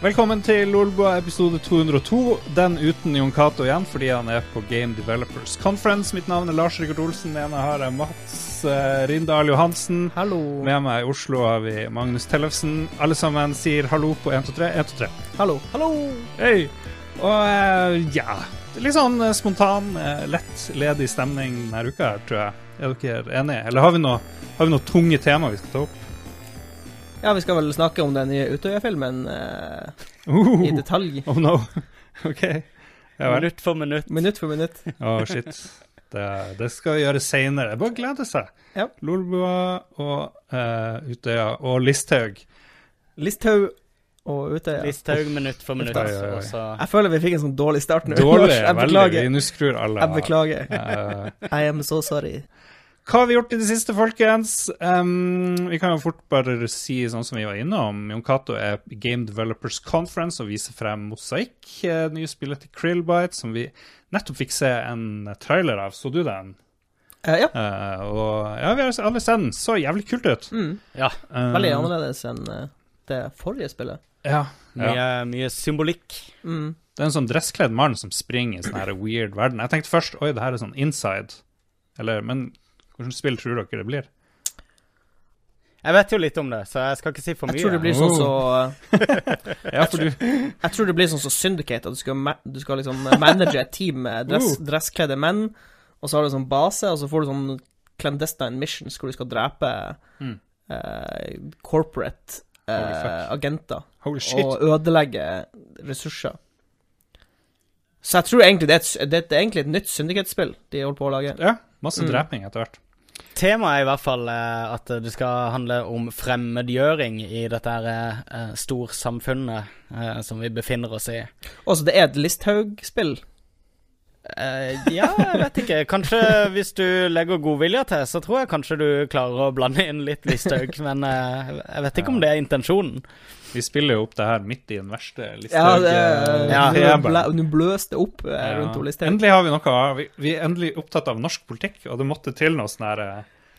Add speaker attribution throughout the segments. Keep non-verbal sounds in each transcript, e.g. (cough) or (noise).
Speaker 1: Velkommen til Lolbua episode 202. Den uten Jon Cato igjen, fordi han er på Game Developers Conference. Mitt navn er Lars Rikard Olsen. Med meg har jeg Mats uh, Rindal Johansen.
Speaker 2: Hallo.
Speaker 1: Med meg i Oslo har vi Magnus Tellefsen. Alle sammen sier hallo på 1, 2, 3. 1, 2, 3.
Speaker 2: Hallo. Hallo.
Speaker 1: Hei. Og uh, ja Litt sånn uh, spontan, lett, ledig stemning denne uka her, tror jeg. Er dere enige? Eller har vi noe, har vi noe tunge tema vi skal ta opp?
Speaker 2: Ja, vi skal vel snakke om den nye Utøya-filmen uh,
Speaker 1: uh,
Speaker 2: i detalj.
Speaker 1: Oh no. (laughs) OK.
Speaker 3: Ja, minutt for minutt.
Speaker 2: Minutt for minutt.
Speaker 1: Å, oh, shit. Det, det, skal vi gjøre seinere. Bare glede seg.
Speaker 2: Ja.
Speaker 1: Lolbua og uh, Utøya og Listhaug.
Speaker 2: Listhaug og Utøya.
Speaker 3: Listhaug minutt for minutt.
Speaker 1: Oi, oi, oi.
Speaker 2: Jeg føler vi fikk en sånn dårlig start nå.
Speaker 1: Dårlig, (laughs)
Speaker 2: jeg
Speaker 1: beklager. Nå skrur alle
Speaker 2: Jeg beklager. Uh, (laughs) I am so sorry.
Speaker 1: Hva har vi gjort i det siste, folkens? Um, vi kan jo fort bare si sånn som vi var innom. Jon Cato er Game Developers Conference og viser frem Mosaikk, det nye spillet til Krillbite, som vi nettopp fikk se en trailer av. Så du den?
Speaker 2: Uh, ja.
Speaker 1: Uh, og ja, vi har alle sett den. Så jævlig kult ut.
Speaker 2: Mm.
Speaker 3: Ja.
Speaker 1: Um,
Speaker 2: Veldig annerledes enn det forrige spillet.
Speaker 1: Ja.
Speaker 3: Mye,
Speaker 1: ja.
Speaker 3: mye symbolikk.
Speaker 2: Mm.
Speaker 1: Det er en sånn dresskledd mann som springer i sånn weird verden. Jeg tenkte først oi, det her er sånn inside. Eller, men Hvilket spill tror dere det blir?
Speaker 3: Jeg vet jo litt om det, så jeg skal ikke si for mye.
Speaker 2: Jeg tror det blir sånn så (laughs)
Speaker 1: ja, for du
Speaker 2: Jeg tror det blir sånn som så Syndicate, at du skal, du skal liksom manage et team med dress,
Speaker 1: Uh.
Speaker 2: dresskledde menn, og så har du sånn base, og så får du sånn clandestine missions hvor du skal drepe
Speaker 1: Mm.
Speaker 2: uh, corporate
Speaker 1: Holy
Speaker 2: eh, agenter
Speaker 1: Holy shit.
Speaker 2: og ødelegge ressurser. Så jeg tror egentlig det er, et, det er egentlig et nytt Syndicate-spill de holder på å lage.
Speaker 1: Ja, masse
Speaker 2: Mm.
Speaker 1: dreping etter hvert.
Speaker 3: Temaet er i hvert fall eh, at det skal handle om fremmedgjøring i dette her eh, storsamfunnet eh, som vi befinner oss i.
Speaker 2: Også det er et Listhaug-spill.
Speaker 3: Eh, ja, jeg vet ikke. Kanskje hvis du legger godvilje til, så tror jeg kanskje du klarer å blande inn litt Listhaug, men uh, jeg vet ikke om det er intensjonen.
Speaker 1: Vi spiller jo opp det her midt i den verste
Speaker 2: Ja,
Speaker 1: Listhaug.
Speaker 2: det
Speaker 1: eh,
Speaker 3: Ja.
Speaker 2: Nå bløste bløs det opp
Speaker 1: Ja.
Speaker 2: rundt Listhaug.
Speaker 1: Endelig har vi noe Vi, vi er endelig opptatt av norsk politikk, og det måtte til noe sånn her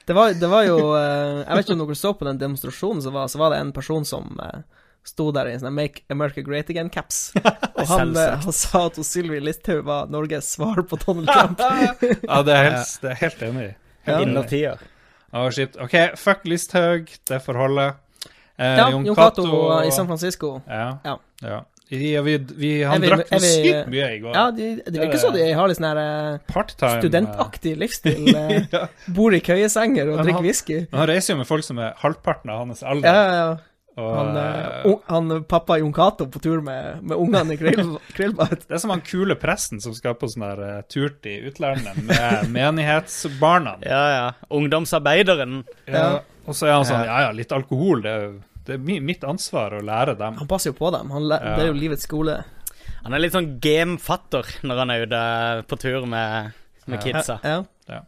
Speaker 2: Det var, det var jo Jeg vet ikke om dere så på den demonstrasjonen som var, så var det en person som sto der i en sånn Make America Great Again-caps. (laughs) Og han, eh, han sa at Sylvi Listhaug var Norges svar på Donald Trump. (laughs)
Speaker 1: Ja, det er helt, det er helt enig i.
Speaker 2: Ja.
Speaker 1: Helt enig. Shit. OK, fuck Listhaug. Det får holde. Eh,
Speaker 2: Ja,
Speaker 1: Jon Cato
Speaker 2: og... i San Francisco.
Speaker 1: Ja.
Speaker 2: Ja.
Speaker 1: ja. Vi, vi, vi, han
Speaker 2: vi-
Speaker 1: drakk noe
Speaker 2: vi-
Speaker 1: sykt mye i går.
Speaker 2: Ja, de, det virker som de har litt sånn her eh,
Speaker 1: Partytime. eh.
Speaker 2: studentaktig livsstil. (laughs)
Speaker 1: ja.
Speaker 2: Bor i køyesenger og drikker whisky.
Speaker 1: Han reiser jo med folk som er halvparten av hans
Speaker 2: Ja, ja, ja.
Speaker 1: Og,
Speaker 2: Han, eh,
Speaker 1: eh,
Speaker 2: han pappa Jon Cato på tur med, med ungene i Krillbad. (laughs)
Speaker 1: det er som han kule presten som skal på sånn der uh, tur til utlandet med (laughs) menighetsbarna.
Speaker 3: Ja, ja. Ungdomsarbeideren.
Speaker 1: Ja. Og så er han sånn Ja ja, litt alkohol, det er, det er mitt ansvar å lære dem.
Speaker 2: Han passer jo på dem.
Speaker 1: Ja.
Speaker 2: Det er jo livets skole.
Speaker 3: Han er litt sånn gamefatter når han er ute på tur med, med
Speaker 1: Ja.
Speaker 3: kidsa.
Speaker 2: Ja.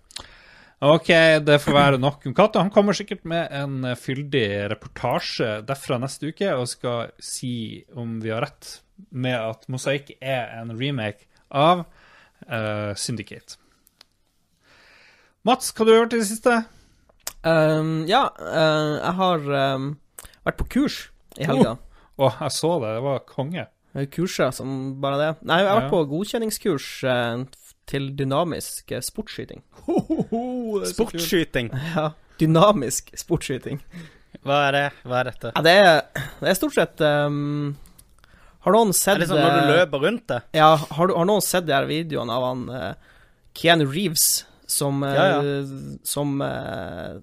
Speaker 1: OK, det får være nok om Cato. Han kommer sikkert med en eh, fyldig reportasje derfra neste uke og skal si om vi har rett med at Mosaikk er en remake av uh, Syndicate. Mats, hva har du gjort i det siste?
Speaker 2: Um, ja, uh, jeg har um, vært på kurs i helga.
Speaker 1: Å, jeg så det. Det var konge.
Speaker 2: Kurset som bare det. Nei, jeg har vært
Speaker 1: Ja.
Speaker 2: på godkjenningskurs eh, til dynamisk eh, sportsskyting.
Speaker 3: Sportsskyting. (laughs)
Speaker 2: Ja, dynamisk sportsskyting.
Speaker 3: Hva er det? Hva er dette?
Speaker 2: Ja, det er, det er stort sett um, Har noen sett
Speaker 3: Er det sånn når du
Speaker 2: eh,
Speaker 3: løper rundt det?
Speaker 2: Ja, har, du, har noen sett de her videoene av han uh, Keanu Reeves som, eh,
Speaker 3: Ja,
Speaker 2: som uh,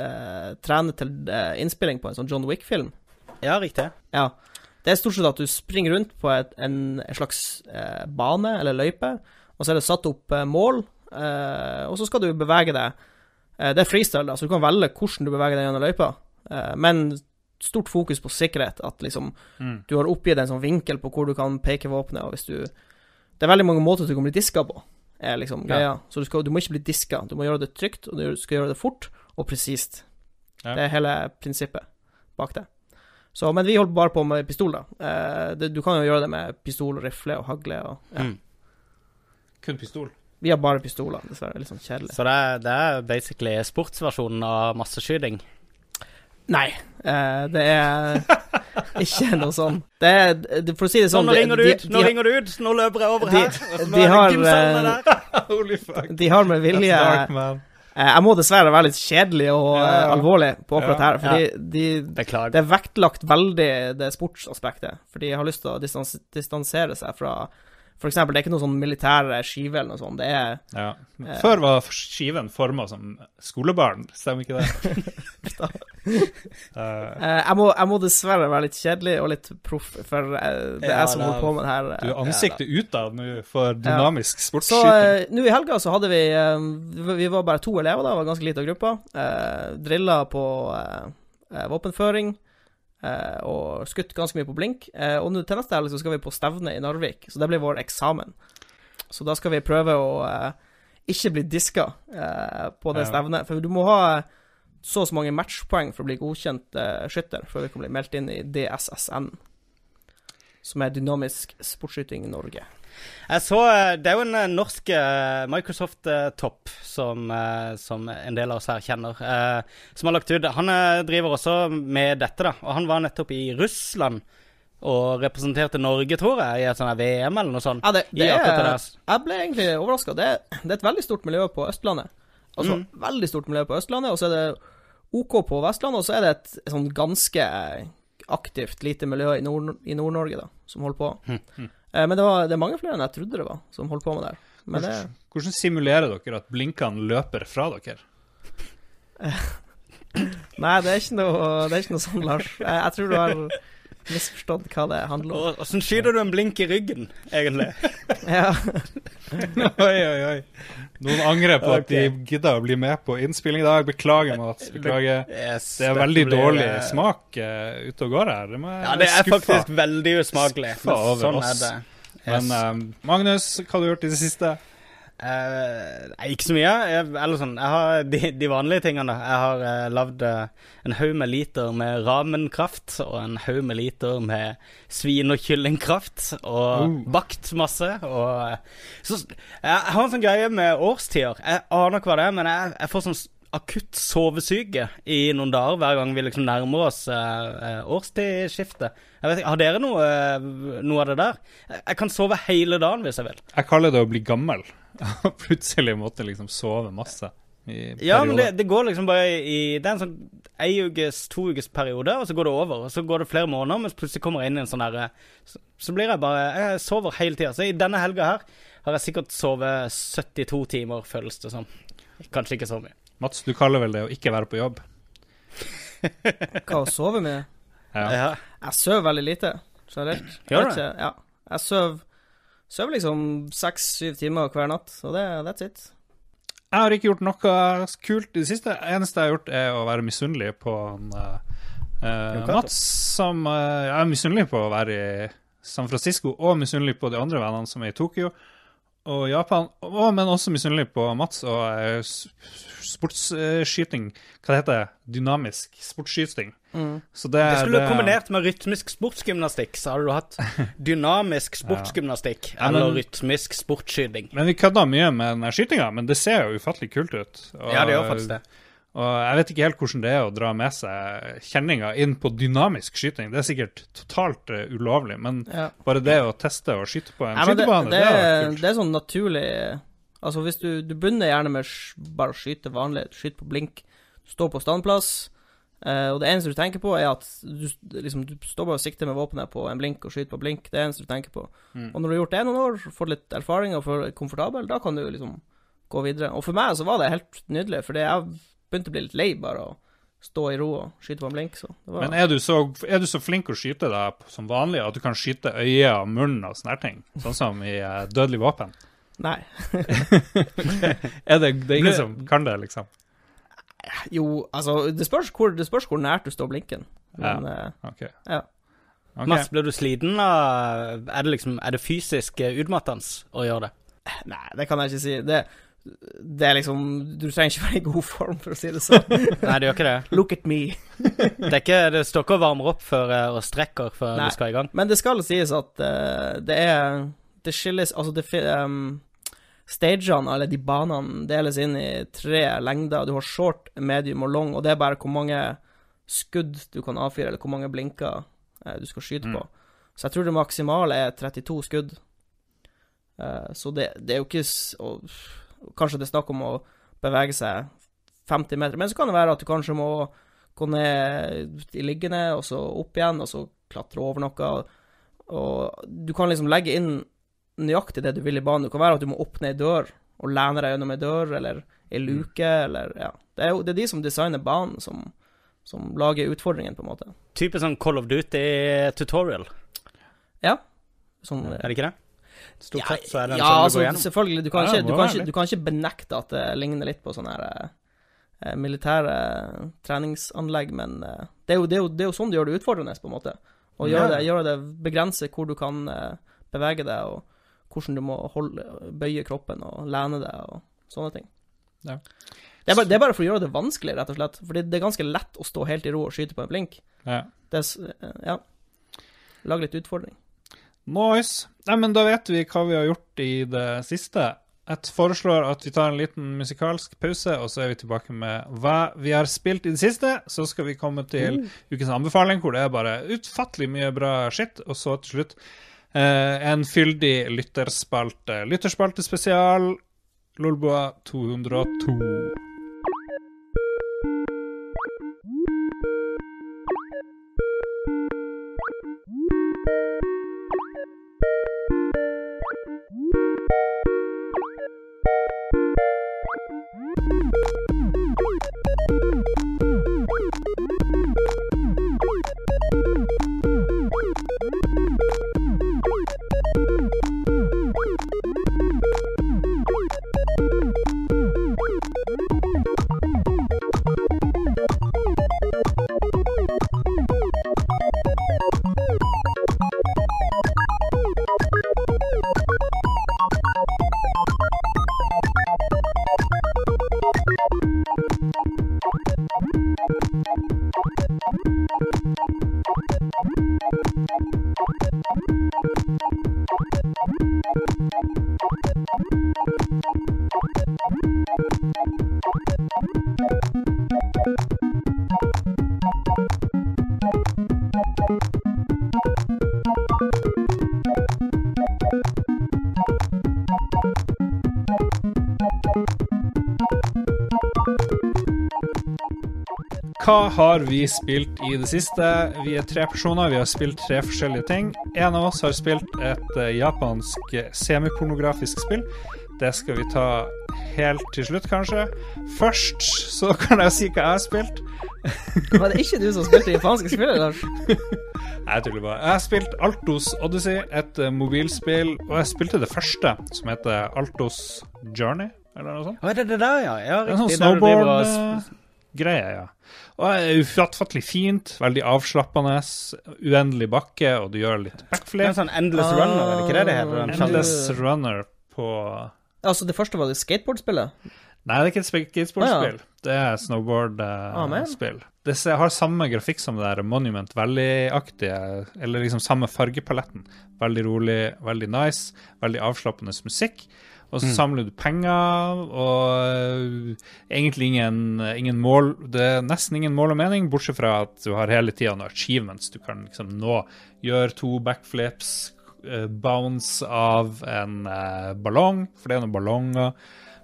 Speaker 2: eh, trener til innspilling på en sånn John Wick-film?
Speaker 3: Ja, riktig.
Speaker 2: Ja. Det er stort sett at du springer rundt på et, en, en slags bane eller løype, og så er det satt opp eh, mål, eh, og så skal du bevege deg. Eh, det er freestyle, da, så du kan velge hvordan du beveger deg gjennom løypa, eh, men stort fokus på sikkerhet. At liksom
Speaker 1: Mm.
Speaker 2: du har oppgitt en sånn vinkel på hvor du kan peke våpenet, og hvis du Det er veldig mange måter du kan bli diska på, er liksom
Speaker 1: Ja.
Speaker 2: greia. Så du, skal, du må ikke bli diska, du må gjøre det trygt, og du skal gjøre det fort og presist.
Speaker 1: Ja.
Speaker 2: Det er hele prinsippet bak det. Så, men vi holdt bare på med pistol, da. Eh, det, du kan jo gjøre det med pistol, rifle og hagle og ja.
Speaker 3: Mm.
Speaker 1: Kun pistol.
Speaker 2: Vi har bare pistoler, dessverre. Litt sånn kjedelig.
Speaker 3: Så det er, det er basically sportsversjonen av masseskyting.
Speaker 2: Nei, eh, det er (laughs) ikke noe sånn. Det er, det, for å si det
Speaker 3: Sånn, nå
Speaker 2: de-
Speaker 3: ringer du
Speaker 2: de-
Speaker 3: ut, nå
Speaker 2: de-
Speaker 3: ringer du ut, nå løper jeg over
Speaker 2: De-
Speaker 3: her. Og så
Speaker 2: de har, eh,
Speaker 3: der. (laughs)
Speaker 1: Holy fuck.
Speaker 2: De har med vilje
Speaker 1: dark.
Speaker 2: Eh, Jeg må dessverre være litt kjedelig og
Speaker 1: Ja, ja.
Speaker 2: eh, alvorlig på akkurat
Speaker 1: Ja,
Speaker 2: her, fordi de,
Speaker 3: Beklager.
Speaker 2: det er vektlagt veldig det sportsaspektet. For de har lyst til å distans distansere seg fra For eksempel, det er ikke noe sånn militær skive eller noe sånt. Det er
Speaker 1: Ja.
Speaker 2: Eh.
Speaker 1: Før var skiven forma som skolebarn, stemmer ikke det? (laughs) (laughs) Eh,
Speaker 2: eh, jeg, må, jeg må dessverre være litt kjedelig og litt proff, for eh, det er
Speaker 3: Ja,
Speaker 2: jeg som holder på med det her.
Speaker 1: du
Speaker 2: eh.
Speaker 1: er ansiktet utad nå for dynamisk
Speaker 2: ja.
Speaker 1: sportsskyting.
Speaker 2: eh, nå i helga så hadde vi eh, vi- var bare to elever, da, det var ganske lita gruppe. Eh, drilla på eh, eh, våpenføring. Eh, og skutt ganske mye på blink. Eh, og nå til neste helg så skal vi på stevne i Narvik, så det blir vår eksamen. Så da skal vi prøve å eh, ikke bli diska eh, på det stevnet. For du må ha så og så mange matchpoeng for å bli godkjent eh, skytter før vi kan bli meldt inn i DSSN, som er Dynamisk Sportsskyting Norge.
Speaker 3: Jeg så eh, Det er jo en eh, norsk eh, Microsoft-topp som, som en del av oss her kjenner, som har lagt ut Han driver også med dette, da. Og han var nettopp i Russland og representerte Norge, tror jeg, i et sånt VM eller noe sånt.
Speaker 2: Ja, det, det er, jeg ble egentlig overraska. Det, det er et veldig stort miljø på Østlandet. Altså,
Speaker 3: Mm.
Speaker 2: veldig stort miljø på Østlandet, og så er det OK på Vestlandet, og så er det et sånn ganske aktivt lite miljø i Nord-Norge, Nord-Norge, da, som holder på. Eh, men det, var, det er mange flere enn jeg trodde det var, som holdt på med det. her.
Speaker 1: Hvordan, hvordan simulerer dere at blinkene løper fra dere? (clears throat)
Speaker 2: Nei, det er ikke noe, det er ikke noe sånn, Lars. Jeg, jeg tror du har (laughs) misforstått hva det handler om.
Speaker 3: Åssen skyter du en blink i ryggen, egentlig? (laughs)
Speaker 2: Ja. (laughs)
Speaker 1: oi, oi, oi. Noen angrer på at de gidda å bli med på innspilling i dag. Beklager, Mats. Beklager.
Speaker 3: Yes,
Speaker 1: Det er veldig
Speaker 3: blir,
Speaker 1: dårlig
Speaker 3: eh,
Speaker 1: smak uh, ute og går her. Det må
Speaker 3: Ja, det er
Speaker 1: skuffa.
Speaker 3: faktisk veldig usmakelig.
Speaker 1: Skuffa over
Speaker 3: sånn
Speaker 1: oss.
Speaker 3: er det.
Speaker 1: Men
Speaker 3: Yes.
Speaker 1: eh, Magnus, hva har du gjort i det siste?
Speaker 3: Eh, ikke så mye. Jeg, eller sånn, jeg har de, de vanlige tingene. Jeg har eh, lagd eh, en haug med liter med ramenkraft og en haug med liter med svin- og kyllingkraft. Og
Speaker 1: uh.
Speaker 3: bakt masse. Og, eh, så, jeg, jeg har en sånn greie med årstider. Jeg aner ikke hva det er, men jeg, jeg får sånn akutt sovesyke i noen dager hver gang vi liksom nærmer oss eh, årstidsskiftet. Jeg vet ikke, Har dere noe, eh, noe av det der? Jeg, kan sove hele dagen hvis jeg vil.
Speaker 1: Jeg kaller det å bli gammel. (laughs) Plutselig måtte liksom sove masse. I
Speaker 3: Ja, men det, det går liksom bare i Det er en sånn ei ukes, to ukes periode, og så går det over. Og så går det flere måneder, mens plutselig kommer jeg inn i en sånn derre så, så blir jeg bare Jeg sover hele tida. Så i denne helga her har jeg sikkert sovet 72 timer, føles det som. Kanskje ikke så mye.
Speaker 1: Mats, du kaller vel det å ikke være på jobb? (laughs)
Speaker 2: Hva å sove med?
Speaker 1: Ja.
Speaker 3: Ja.
Speaker 2: Jeg sover veldig lite, generelt.
Speaker 3: Gjør du
Speaker 2: ikke, Ja. Jeg sover sover liksom seks-syv timer hver natt, så det, that's it.
Speaker 1: Jeg har ikke gjort noe kult i det siste. Eneste jeg har gjort, er å være misunnelig på en, uh, eh, Mats. Som uh, Jeg er misunnelig på å være i San Francisco, og misunnelig på de andre vennene som er i Tokyo og Japan. Og, men også misunnelig på Mats og eh, sportsskyting. Hva det heter det? Dynamisk sportsskyting.
Speaker 2: Mm.
Speaker 1: Så det,
Speaker 3: Det skulle
Speaker 1: det-
Speaker 3: du kombinert med rytmisk sportsgymnastikk, så hadde du hatt dynamisk (laughs) sportsgymnastikk
Speaker 1: Ja,
Speaker 3: eller
Speaker 1: men-
Speaker 3: rytmisk sportsskyting.
Speaker 1: Men vi kødda mye med den skytinga, men det ser jo ufattelig kult ut. Og,
Speaker 3: Ja, det gjør faktisk det.
Speaker 1: Og jeg vet ikke helt hvordan det er å dra med seg kjenninga inn på dynamisk skyting. Det er sikkert totalt eh, ulovlig, men
Speaker 2: Ja.
Speaker 1: bare det å teste og skyte på en
Speaker 2: Ja, skytebane, det, det,
Speaker 1: det,
Speaker 2: er,
Speaker 1: kult.
Speaker 2: det er sånn naturlig Altså, hvis du, du begynner gjerne med bare å skyte vanlig, skyte på blink, stå på standplass, eh, og det eneste du tenker på, er at du, liksom, du står bare og sikter med våpenet på en blink og skyter på blink. Det er det eneste du tenker på.
Speaker 1: Mm.
Speaker 2: Og når du har gjort det noen år, fått litt erfaring og får komfortabel, da kan du liksom gå videre. Og for meg så var det helt nydelig, fordi jeg begynte å bli litt lei bare å stå i ro og skyte på en blink, så det var
Speaker 1: Men er du, så, er du så flink å skyte deg som vanlig at du kan skyte øye og munn og sånne ting? Sånn som i uh, Dødelig våpen?
Speaker 2: Nei. (laughs)
Speaker 1: Er det, det er ingen som kan det, liksom?
Speaker 2: Jo, altså, det spørs hvor, det spørs hvor nært du står blinken. Men ja.
Speaker 1: Okay.
Speaker 2: Ja.
Speaker 1: Ok.
Speaker 3: Mats, blir du sliten Er det liksom Er det fysisk eh, utmattende å gjøre det?
Speaker 2: Nei, det kan jeg ikke si. Det, det er liksom Du trenger ikke være i god form, for å si det sånn. (laughs)
Speaker 3: Nei, det gjør ikke det.
Speaker 2: Look at me.
Speaker 3: Det, er ikke, det står ikke og varmer opp før, eh, og strekker før
Speaker 2: Nei.
Speaker 3: du skal i gang.
Speaker 2: Men det skal sies at uh, det er Det skilles Altså, det um, Stagene, eller de banene, deles inn i tre lengder. Du har short, medium og long, og det er bare hvor mange skudd du kan avfyre, eller hvor mange blinker uh, du skal skyte
Speaker 1: Mm.
Speaker 2: på. Så jeg tror det maksimale er 32 skudd. Uh, så det, det er jo ikke og, Kanskje det er snakk om å bevege seg 50 meter, men så kan det være at du kanskje må gå ned i liggende, og så opp igjen, og så klatre over noe. Og du kan liksom legge inn nøyaktig det du vil i banen. Det kan være at du må opp ned ei dør, og lene deg gjennom ei dør, eller ei luke, eller ja. Det er jo det er de som designer banen, som, som lager utfordringen, på en måte.
Speaker 3: Type sånn Call of Duty tutorial,
Speaker 2: Sånn,
Speaker 3: er det ikke det? Stort sett så er det
Speaker 2: ja,
Speaker 3: sånn du
Speaker 2: altså,
Speaker 3: går gjennom.
Speaker 2: selvfølgelig. Du kan, ikke, du, kan ikke, du kan ikke benekte at det ligner litt på sånne her eh, militære treningsanlegg, men eh, det, er jo, det, er jo, det er jo sånn du gjør det utfordrende, på en måte. Å gjøre, det, gjør det Begrense hvor du kan eh, bevege deg, og hvordan du må holde, bøye kroppen og lene deg, og sånne ting.
Speaker 1: Ja.
Speaker 2: Det, er bare, det er bare for å gjøre det vanskelig, rett og slett. Fordi det er ganske lett å stå helt i ro og skyte på en blink.
Speaker 1: Ja.
Speaker 2: Det er, eh, ja. Lag litt utfordring.
Speaker 1: Nice. Nei, men da vet vi hva vi har gjort i det siste. Jeg foreslår at vi tar en liten musikalsk pause, og så er vi tilbake med hva vi har spilt i det siste. Så skal vi komme til ukens anbefaling, hvor det er bare utfattelig mye bra skitt. Og så til slutt eh, en fyldig lytterspalte. Lytterspaltespesial Lolboa 202. Hva har vi spilt i det siste? Vi er tre personer, vi har spilt tre forskjellige ting. En av oss har spilt et eh, japansk semipornografisk spill. Det skal vi ta helt til slutt, kanskje. Først så (laughs) kan jeg si hva jeg har spilt. (laughs)
Speaker 2: Var det ikke du som spilte japanske spillet, Lars? (laughs)
Speaker 1: Nei, Jeg tuller bare. Jeg har spilt Altos Odyssey, et eh, mobilspill, og jeg spilte det første, som heter Altos Journey, eller noe sånt.
Speaker 3: Er det det der, ja? Ja,
Speaker 1: Det er en
Speaker 3: riktig.
Speaker 1: sånn
Speaker 3: der
Speaker 1: snowboard-greie, ja. Og det er ufattelig fint, veldig avslappende, uendelig bakke, og du gjør litt backflip.
Speaker 3: Det er en sånn Endless
Speaker 2: Ah,
Speaker 3: Runner, er det ikke det det heter?
Speaker 2: Endless-?
Speaker 1: Runner på
Speaker 2: Altså, det første var det skateboardspillet?
Speaker 1: Nei, det er ikke et skateboardspill. Det er
Speaker 2: Ah,
Speaker 1: det har samme grafikk som det der Monument Valley-aktige, eller liksom samme fargepaletten. Veldig rolig, veldig nice, veldig avslappende musikk. Og så samler du penger, og øh, egentlig ingen, ingen mål Det er nesten ingen mål og mening, bortsett fra at du har hele tida noen achievements du kan liksom nå. Gjør to backflips, eh, bounce av en eh, ballong, for det er noen ballonger.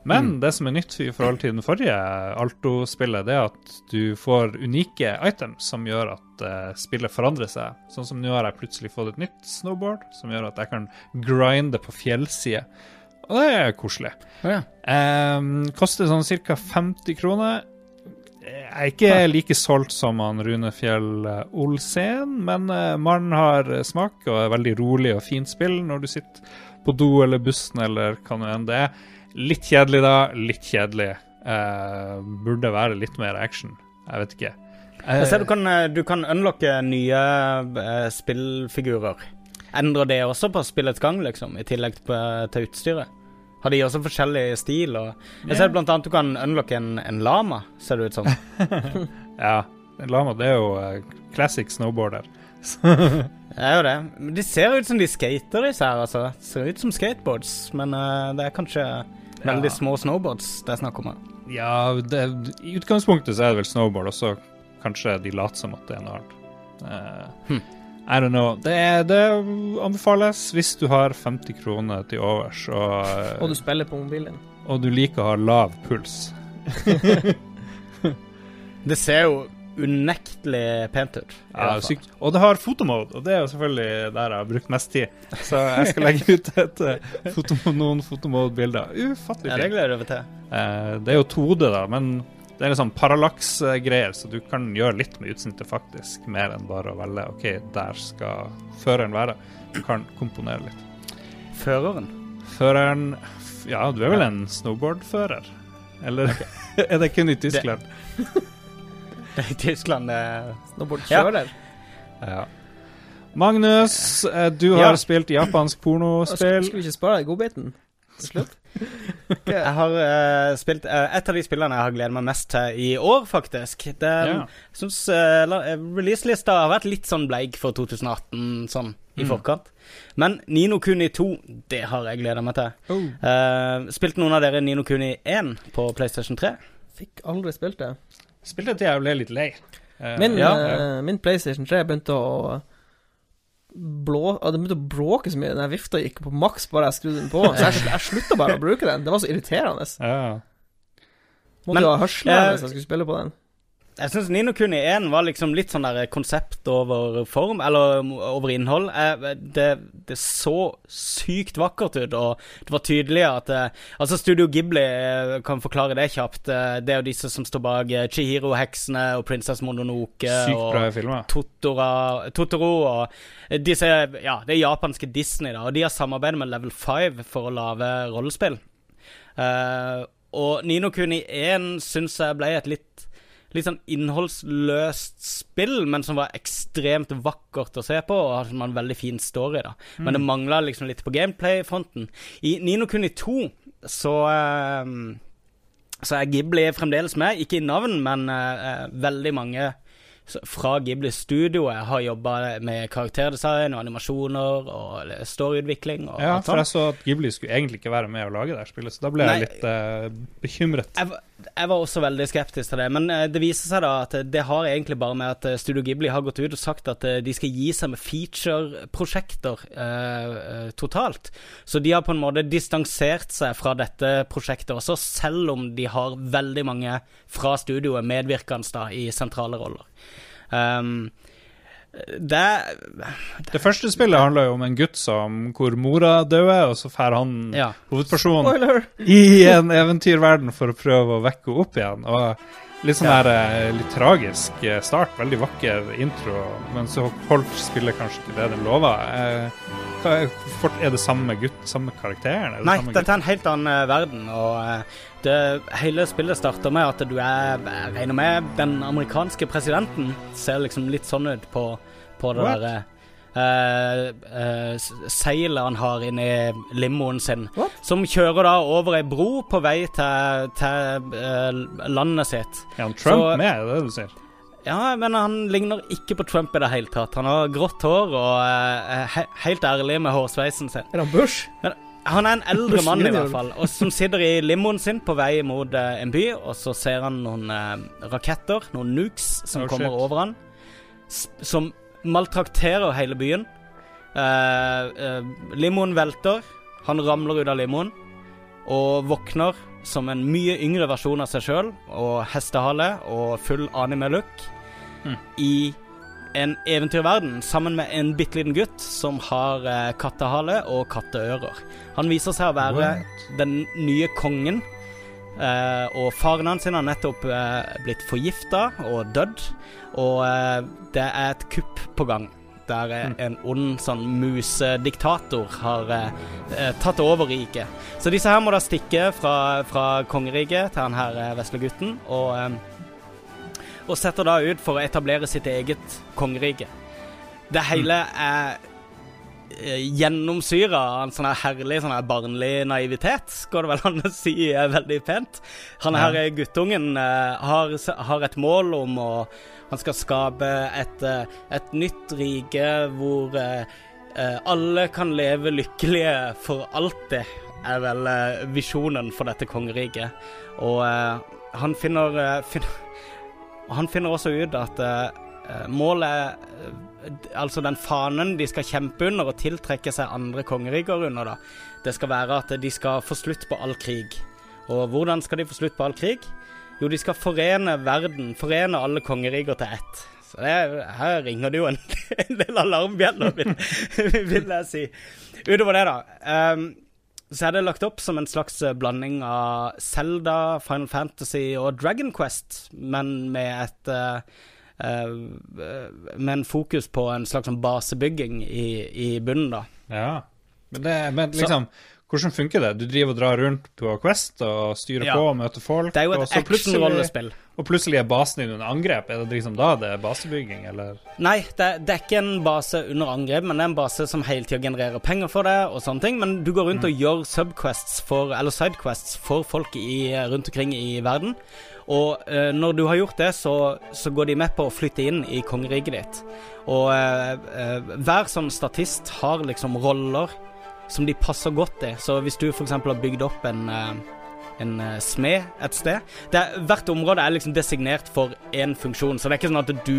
Speaker 1: Men det som er nytt i forhold til den forrige Alto-spillet, det er at du får unike items som gjør at eh, spillet forandrer seg. Sånn som nå har jeg plutselig fått et nytt snowboard, som gjør at jeg kan grinde på fjellside. Og det er koselig.
Speaker 3: Ja.
Speaker 1: Um, koster sånn ca. 50 kroner. Jeg er ikke like solgt som han Rune Fjell eh, Olsen, men uh, mannen har eh, smak og er veldig rolig og fint spill når du sitter på do eller bussen eller hva nå enn det er. Litt kjedelig, da. Litt kjedelig. Uh, burde være litt mer action. Jeg vet ikke.
Speaker 3: Jeg ser du
Speaker 1: Eh,
Speaker 3: kan, eh, du kan unlocke nye uh, spillfigurer. Endrer det også på spillets gang, liksom, i tillegg til utstyret? Har de også forskjellig stil? Og jeg ser blant annet du kan unlocke en, en lama, ser det ut som. (laughs)
Speaker 1: ja. En Lama, det er jo uh, classic snowboarder. (laughs)
Speaker 3: Det er jo det. De ser ut som de skater, disse her, altså. Ser ut som skateboards, men uh, det er kanskje veldig
Speaker 1: Ja.
Speaker 3: små snowboards det er snakk om.
Speaker 1: Ja, det, i utgangspunktet så er det vel snowboard, og så kanskje de later som at det er noe annet. Uh,
Speaker 3: Hm.
Speaker 1: I don't know. Det, er, det anbefales hvis du har 50 kroner til overs, og,
Speaker 2: Og du spiller på mobilen
Speaker 1: og du liker å ha lav puls. (laughs)
Speaker 3: Det ser jo unektelig pent ut.
Speaker 1: Ja, sykt. Og det har fotomode, og det er jo selvfølgelig der jeg har brukt mest tid. Så jeg skal legge ut et, fotomode, noen fotomode-bilder. Ufattelig
Speaker 3: Ja, det
Speaker 1: fint.
Speaker 3: gleder jeg meg til.
Speaker 1: Eh, det er jo 2D, da, men det er en sånn parallaksgreier, så du kan gjøre litt med utsnittet, faktisk. Mer enn bare å velge OK, der skal føreren være. Du kan komponere litt.
Speaker 3: Føreren.
Speaker 1: Føreren Ja, du er vel en snowboardfører? Eller er det kun i Tyskland?
Speaker 3: Det (laughs) er i Tyskland det
Speaker 2: Snowboardkjører.
Speaker 1: Ja. Magnus, eh, du har
Speaker 3: Ja.
Speaker 1: spilt japansk pornospill.
Speaker 2: skal vi ikke spare deg godbiten til slutt?
Speaker 3: Jeg har uh, spilt uh, et av de spillene jeg har gledet meg mest til i år, faktisk. Det
Speaker 1: Ja.
Speaker 3: Jeg syns uh, releaselista har vært litt sånn bleik for 2018 sånn i
Speaker 1: Mm.
Speaker 3: forkant. Men Nino Kuni 2, det har jeg gleda meg til.
Speaker 2: Oh.
Speaker 3: Uh, spilte noen av dere Nino Kuni 1 på PlayStation 3?
Speaker 2: Fikk aldri spilt det.
Speaker 1: Spilte til jeg ble litt lei. Uh,
Speaker 2: Min,
Speaker 3: ja,
Speaker 2: eh, min PlayStation 3 begynte å blå, det begynte å bråke så mye. Den vifta gikk på maks bare jeg skrudde den på. Så jeg, jeg slutta bare å bruke den. Det var så irriterende.
Speaker 1: Ja.
Speaker 2: Måtte
Speaker 3: Men,
Speaker 2: jo ha hørselen
Speaker 3: eh,
Speaker 2: hvis jeg skulle spille på den.
Speaker 3: Jeg syns Nino Kuni 1 var liksom litt sånn der konsept over form, eller over innhold. Eh, Det, det så sykt vakkert ut, og det var tydelig at eh, Altså, Studio Ghibli, eh, kan forklare det kjapt. Det er jo disse som står bak Chihiro-heksene og Princess Mononoke
Speaker 1: Sykt
Speaker 3: og. Totora, Totoro og disse Ja, det er japanske Disney, da, og de har samarbeidet med Level 5 for å lage rollespill. Og Nino Kuni 1 syns jeg ble et litt Litt sånn innholdsløst spill, men som var ekstremt vakkert å se på, og hadde en veldig fin story, da. Men det mangla liksom litt på gameplay-fronten. I Nino Kuni 2 så eh, Så er Ghibli fremdeles med, ikke i navn, men eh, eh, veldig mange fra Ghibli-studioet har jobba med karakterdesign og animasjoner og storyutvikling og
Speaker 1: Ja, for jeg så at Ghibli skulle egentlig ikke være med å lage det spillet, så da ble jeg litt eh, bekymret.
Speaker 3: Jeg, jeg var også veldig skeptisk til det, men eh, det viser seg da at eh, det har egentlig bare med at eh, Studio Ghibli har gått ut og sagt at de skal gi seg med feature-prosjekter eh, totalt. Så de har på en måte distansert seg fra dette prosjektet også, selv om de har veldig mange fra studioet medvirkende da i sentrale roller. Um, det
Speaker 1: Det første spillet handla jo om en gutt som, hvor mora døde, og så drar han
Speaker 3: Ja.
Speaker 1: hovedpersonen
Speaker 2: Spoiler!
Speaker 1: i en eventyrverden for å prøve å vekke henne opp igjen. Og litt sånn
Speaker 3: Ja.
Speaker 1: der eh, litt tragisk eh, start, veldig vakker intro, men så holdt spillet kanskje ikke det den lova. Eh, er, det samme gutt, samme karakteren? Er det
Speaker 3: Nei, dette er en helt annen verden, og det, hele spillet starter med at du er Jeg regner med den amerikanske presidenten ser liksom litt sånn ut på, på det derre Uh, uh, seilet han har inni limoen sin,
Speaker 2: What?
Speaker 3: som kjører da over ei bro på vei til, til uh, landet sitt.
Speaker 1: Er han Trump
Speaker 3: Så-
Speaker 1: med, er det det du sier?
Speaker 3: Ja, men han ligner ikke på Trump i det hele tatt. Han har grått hår og eh, er he helt ærlig med hårsveisen sin.
Speaker 2: Er han Bush?
Speaker 3: Han er en eldre mann i hvert fall, og som sitter i limoen sin på vei mot eh, en by, og så ser han noen eh, raketter, noen nukes, som
Speaker 1: Oh,
Speaker 3: kommer
Speaker 1: shit.
Speaker 3: over han, som maltrakterer hele byen. Eh, eh, limoen velter, han ramler ut av limoen, og våkner som en mye yngre versjon av seg sjøl, og hestehale og full anime-look,
Speaker 1: mm.
Speaker 3: i en eventyrverden sammen med en bitte liten gutt som har eh, kattehale og katteører. Han viser seg å være
Speaker 1: What?
Speaker 3: den nye kongen. eh, og faren hans har nettopp eh, blitt forgifta og dødd. Og eh, det er et kupp på gang. Der eh,
Speaker 1: Mm.
Speaker 3: en ond sånn musediktator har eh, tatt over riket. Så disse her må da stikke fra, fra kongeriket til han her eh, vesle gutten. Og, og setter da ut for å etablere sitt eget kongerike. Det hele er eh, gjennomsyra av en sånn her herlig sånn her barnlig naivitet, går det vel an å si er veldig pent. Han her ja. guttungen eh, har, har et mål om å Han skal skape et, eh, et nytt rike hvor eh, eh, alle kan leve lykkelige for alltid, er vel eh, visjonen for dette kongeriket. Og eh, han finner, eh, finner Han finner også ut at eh, Målet eh, Altså den fanen de skal kjempe under og tiltrekke seg andre kongeriker under, da. Det skal være at de skal få slutt på all krig. Og hvordan skal de få slutt på all krig? Jo, de skal forene verden, forene alle kongeriker til ett. Så det, er- her ringer det jo en, (laughs) del alarmbjeller, vil, vil jeg si. Utover det, da. ehm, så er det lagt opp som en slags eh, blanding av Zelda, Final Fantasy og Dragon Quest, men med et uh, uh, Med en fokus på en slags sånn basebygging i, i bunnen, da.
Speaker 1: Ja. Men, det, men
Speaker 3: Så-
Speaker 1: liksom, hvordan funker det? Du driver og drar rundt på Quest og styrer
Speaker 3: Ja.
Speaker 1: på og møter folk,
Speaker 3: Det er jo et action-rollespill.
Speaker 1: og plutselig er basen din under angrep. Er det liksom da det er basebygging, eller?
Speaker 3: Nei, det, det er ikke en base under angrep, men det er en base som hele tida genererer penger for deg og sånne ting. Men du går rundt og gjør subquests for, eller sidequests for folk i, rundt omkring i verden. Og eh, når du har gjort det, så, så går de med på å flytte inn i kongeriket ditt. Og eh, eh, hver sånn statist har liksom roller som de passer godt i. Så hvis du f.eks. har bygd opp en eh, en eh, smed et sted. Det er, hvert område er liksom designert for én funksjon, så det er ikke sånn at du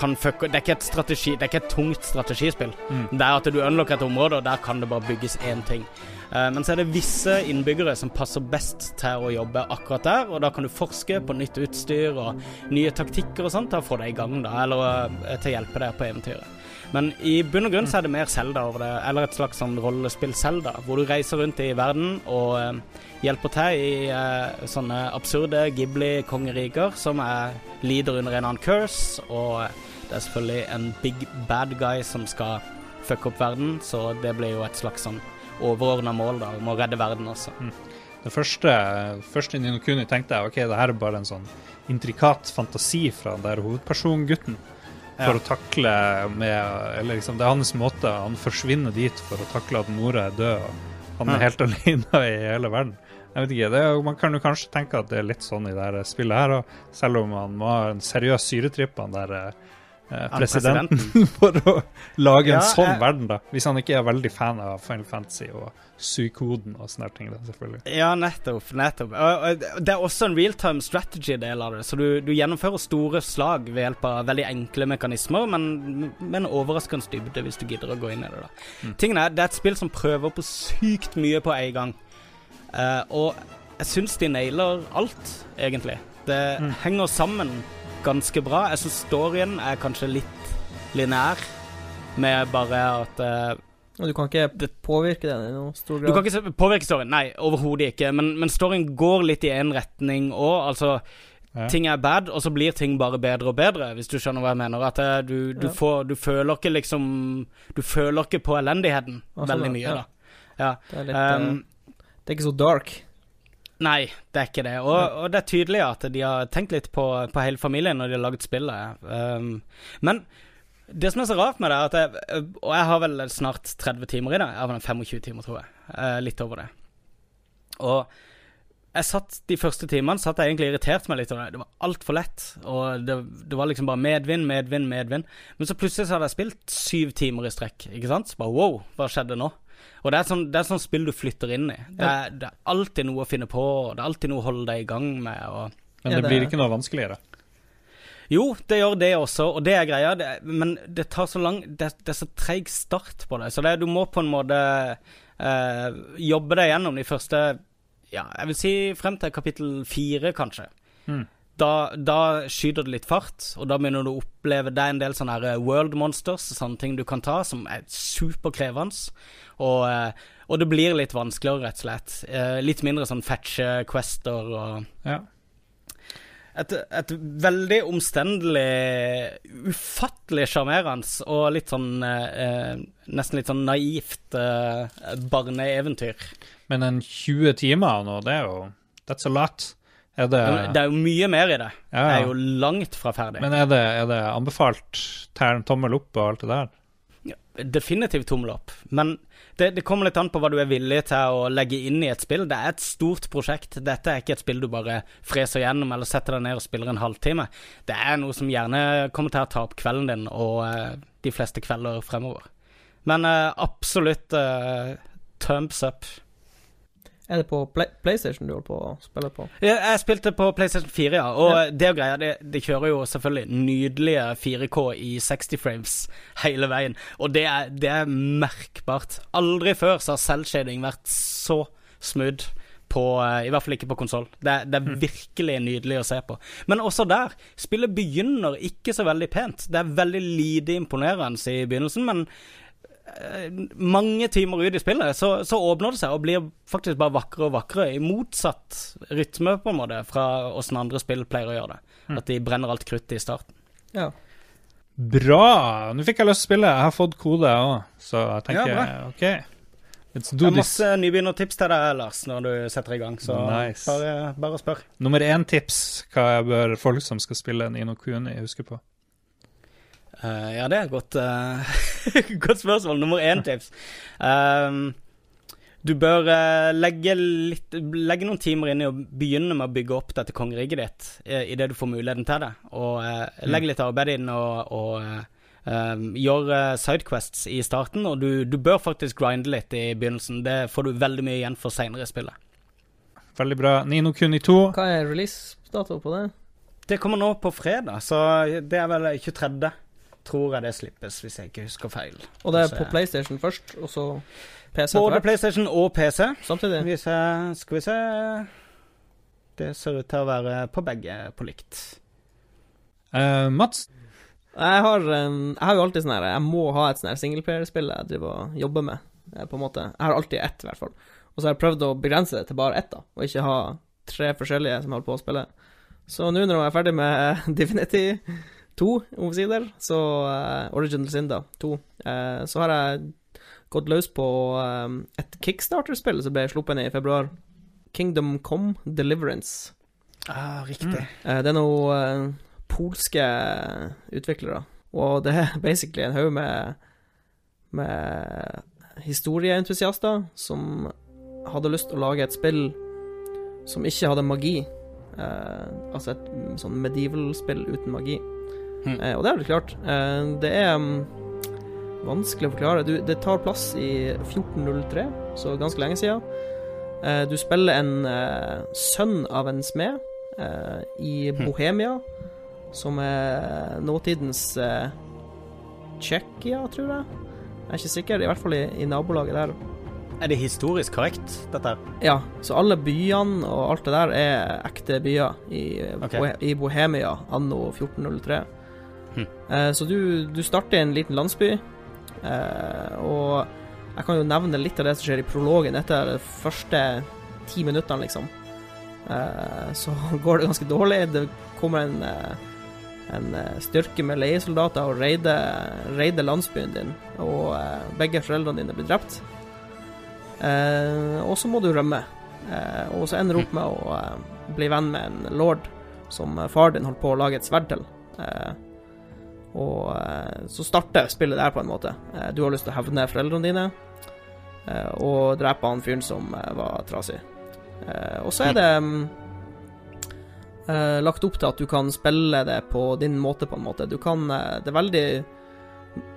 Speaker 3: kan fucke Det er ikke et strategi Det er ikke et tungt strategispill.
Speaker 1: Mm.
Speaker 3: Det er at du unlocker et område, og der kan det bare bygges én ting. Eh, men så er det visse innbyggere som passer best til å jobbe akkurat der, og da kan du forske på nytt utstyr og nye taktikker og sånt til å få deg i gang, da, eller til å hjelpe deg på eventyret. Men i bunn og grunn så er det mer Zelda over det, eller et slags sånn rollespill Zelda, hvor du reiser rundt i verden og eh, hjelper til i eh, sånne absurde Ghibli-kongeriker som er, lider under en annen curse, og det er selvfølgelig en big bad guy som skal fucke opp verden, så det blir jo et slags sånn overordna mål da, om å redde verden også.
Speaker 1: Det første, første Nino Kuni tenkte jeg ok, det her er bare en sånn intrikat fantasi fra den der hovedpersongutten. For
Speaker 3: Ja.
Speaker 1: å takle med Eller liksom, det er hans måte. Han forsvinner dit for å takle at mora er død. Og han er helt (laughs) alene i hele verden. Jeg vet ikke, det er, Man kan jo kanskje tenke at det er litt sånn i det spillet her selv om han må ha en seriøs syretripp, han der eh, presidenten, (laughs) for å lage en
Speaker 3: Ja,
Speaker 1: sånn
Speaker 3: jeg-
Speaker 1: verden, da. Hvis han ikke er veldig fan av Final Fantasy og sykoden og sånne ting, da, selvfølgelig.
Speaker 3: Ja, nettopp. nettopp. Det er også en realtime strategy-del av det. Så du, du gjennomfører store slag ved hjelp av veldig enkle mekanismer, men med en overraskende dybde hvis du gidder å gå inn i det. da.
Speaker 1: Mm.
Speaker 3: Tingen er, Det er et spill som prøver på sykt mye på en gang. uh, og jeg syns de nailer alt, egentlig. Det
Speaker 1: Mm.
Speaker 3: henger sammen ganske bra. Jeg syns storyen er kanskje litt lineær, med bare at
Speaker 2: uh, du kan ikke påvirke den i noen stor
Speaker 3: du kan ikke påvirke storyen, nei, overhodet ikke. Men, men storyen går litt i én retning òg. Altså,
Speaker 1: Ja.
Speaker 3: ting er bad, og så blir ting bare bedre og bedre, hvis du skjønner hva jeg mener. At eh, du, du,
Speaker 2: Ja.
Speaker 3: får, du føler ikke liksom Du føler ikke på elendigheten
Speaker 2: sånn,
Speaker 3: veldig mye,
Speaker 2: Ja.
Speaker 3: da. Ja.
Speaker 2: Det er, litt, eh,
Speaker 3: Um,
Speaker 2: det er ikke så dark.
Speaker 3: Nei, det er ikke det. Og, og det er tydelig at de har tenkt litt på, på hele familien når de har laget spillet. Um, men det som er så rart med det, er at jeg, Og jeg har vel snart 30 timer i det. Jeg har vel 25 timer, tror jeg. Uh, litt over det. Og jeg satt de første timene satt jeg egentlig irritert meg litt over det. Det var altfor lett. Og det, det var liksom bare medvind, medvind, medvind. Men så plutselig så hadde jeg spilt syv timer i strekk. Ikke sant? Så bare wow, hva skjedde nå? Og det er sånn, det er sånn spill du flytter inn i. Det er, det er alltid noe å finne på, og det er alltid noe å holde deg i gang med. Og
Speaker 1: Men det blir ikke noe vanskeligere.
Speaker 3: jo, det gjør det også, og det er greia, det, men det tar så lang Det, det er så treig start på det, så det, du må på en måte eh, jobbe deg gjennom de første Ja, jeg vil si frem til kapittel fire, kanskje.
Speaker 1: Mm.
Speaker 3: Da, da skyter det litt fart, og da begynner du å oppleve Det er en del sånne her eh, world monsters, sånne ting du kan ta, som er superkrevende. Og, eh, og det blir litt vanskeligere, rett og slett. Eh, litt mindre sånn fetch-quester og
Speaker 1: Ja.
Speaker 3: et, et veldig omstendelig, ufattelig sjarmerende og litt sånn eh, Nesten litt sånn naivt eh, barneeventyr.
Speaker 1: Men en 20 timer nå, det er jo That's a lot. Er det,
Speaker 3: Det er jo mye mer i det.
Speaker 1: ja,
Speaker 3: Jeg er jo langt fra ferdig.
Speaker 1: Men er det, er det anbefalt tern, tommel opp og alt det der?
Speaker 3: Definitivt tommel opp. Men det, det kommer litt an på hva du er villig til å legge inn i et spill. Det er et stort prosjekt. Dette er ikke et spill du bare freser gjennom eller setter deg ned og spiller en halvtime. Det er noe som gjerne kommer til å ta opp kvelden din og uh, de fleste kvelder fremover. Men uh, absolutt uh, thumbs up.
Speaker 2: Er det på Play PlayStation du holder på å spille på?
Speaker 3: Jeg, jeg spilte på PlayStation 4, ja. Og det og greia, det, det kjører jo selvfølgelig nydelige 4K i 60 frames hele veien. Og det er, det er merkbart. Aldri før så har selvshading vært så smooth. På, eh, I hvert fall ikke på konsoll. Det, det er virkelig nydelig å se på. Men også der, spillet begynner ikke så veldig pent. Det er veldig lite imponerende i begynnelsen, men mange timer ut i spillet så, så åpner det seg og blir faktisk bare vakrere og vakrere, i motsatt rytme på en måte fra åssen andre spill pleier å gjøre det. At de brenner alt kruttet i starten.
Speaker 2: Ja.
Speaker 1: Bra! Nå fikk jeg lyst til å spille. Jeg har fått kode, òg, så jeg tenker
Speaker 3: Ja,
Speaker 1: OK. Let's
Speaker 3: Det er
Speaker 1: this.
Speaker 3: masse nybegynnertips til deg, Lars, når du setter i gang, så
Speaker 1: Nice.
Speaker 3: bare, bare spør.
Speaker 1: Nummer én tips hva jeg bør folk som skal spille Nino Kuni, huske på.
Speaker 3: Eh, ja, det er et godt, uh, (laughs) godt spørsmål. Nummer én tips. Um, du bør uh, legge, litt, legge noen timer inn i å begynne med å bygge opp dette kongeriket ditt uh, idet du får muligheten til det. Og uh, legg litt arbeid inn og, og um, gjør sidequests i starten. Og du, du bør faktisk grinde litt i begynnelsen. Det får du veldig mye igjen for seinere i spillet.
Speaker 1: Veldig bra. Nino Kuni 2.
Speaker 2: Hva er release-dato på det?
Speaker 3: Det kommer nå på fredag, så det er vel 23. Tror jeg det slippes, hvis jeg ikke husker feil.
Speaker 2: Og det er på PlayStation først, og så PC
Speaker 3: Både
Speaker 2: etter hvert?
Speaker 3: PlayStation og PC.
Speaker 2: Samtidig?
Speaker 3: Hvis jeg, skal vi se Det ser ut til å være på begge på likt.
Speaker 1: Uh, Mats,
Speaker 2: Jeg har, jeg har jo alltid sånn her Jeg må ha et sånn her singleplayerspill jeg driver og jobber med, eh, på en måte. Jeg har alltid ett, i hvert fall. Og så har jeg prøvd å begrense det til bare ett, da, og ikke ha tre forskjellige som holder på å spille. Så nå når jeg er ferdig med (laughs) Divinity 2, omsider, så uh, Original Sin, da, 2, Uh, så har jeg gått løs på eh, et Kickstarter-spill som ble sluppet ned i februar. Kingdom Come Deliverance.
Speaker 3: Ah, riktig.
Speaker 2: Eh, Det er noen polske utviklere, og det er (laughs) basically en haug med, med historieentusiaster som hadde lyst til å lage et spill som ikke hadde magi. Eh, altså et mm, sånn medieval-spill uten magi.
Speaker 3: Hmm.
Speaker 2: Eh, og det er det klart. Eh, det er um, vanskelig å forklare. Du, det tar plass i 1403, så ganske lenge siden. Eh, du spiller en eh, sønn av en smed eh, i
Speaker 3: Bohemia,
Speaker 2: Bohemia, som er nåtidens eh, Tsjekkia, tror jeg. Jeg er ikke sikker, i hvert fall i, i nabolaget der.
Speaker 3: Er det historisk korrekt, dette?
Speaker 2: Ja, så alle byene og alt det der er ekte byer i, okay. I Bohemia anno 1403. Eh, så du, du starter i en liten landsby, eh, og jeg kan jo nevne litt av det som skjer i prologen. Dette er de første ti minuttene, liksom. Eh, så (laughs) går det ganske dårlig. Det kommer en, en styrke med leiesoldater og reider, raider landsbyen din, og begge foreldrene dine blir drept. Og så må du rømme. Og så ender du opp med å bli venn med en lord som far din holdt på å lage et sverd til. Eh, og eh, så starter spillet der, på en måte. Eh, du har lyst til å hevne foreldrene dine eh, og drepe han fyren som var trasig. Og så er det mm, lagt opp til at du kan spille det på din måte, på en måte. Du kan Det er veldig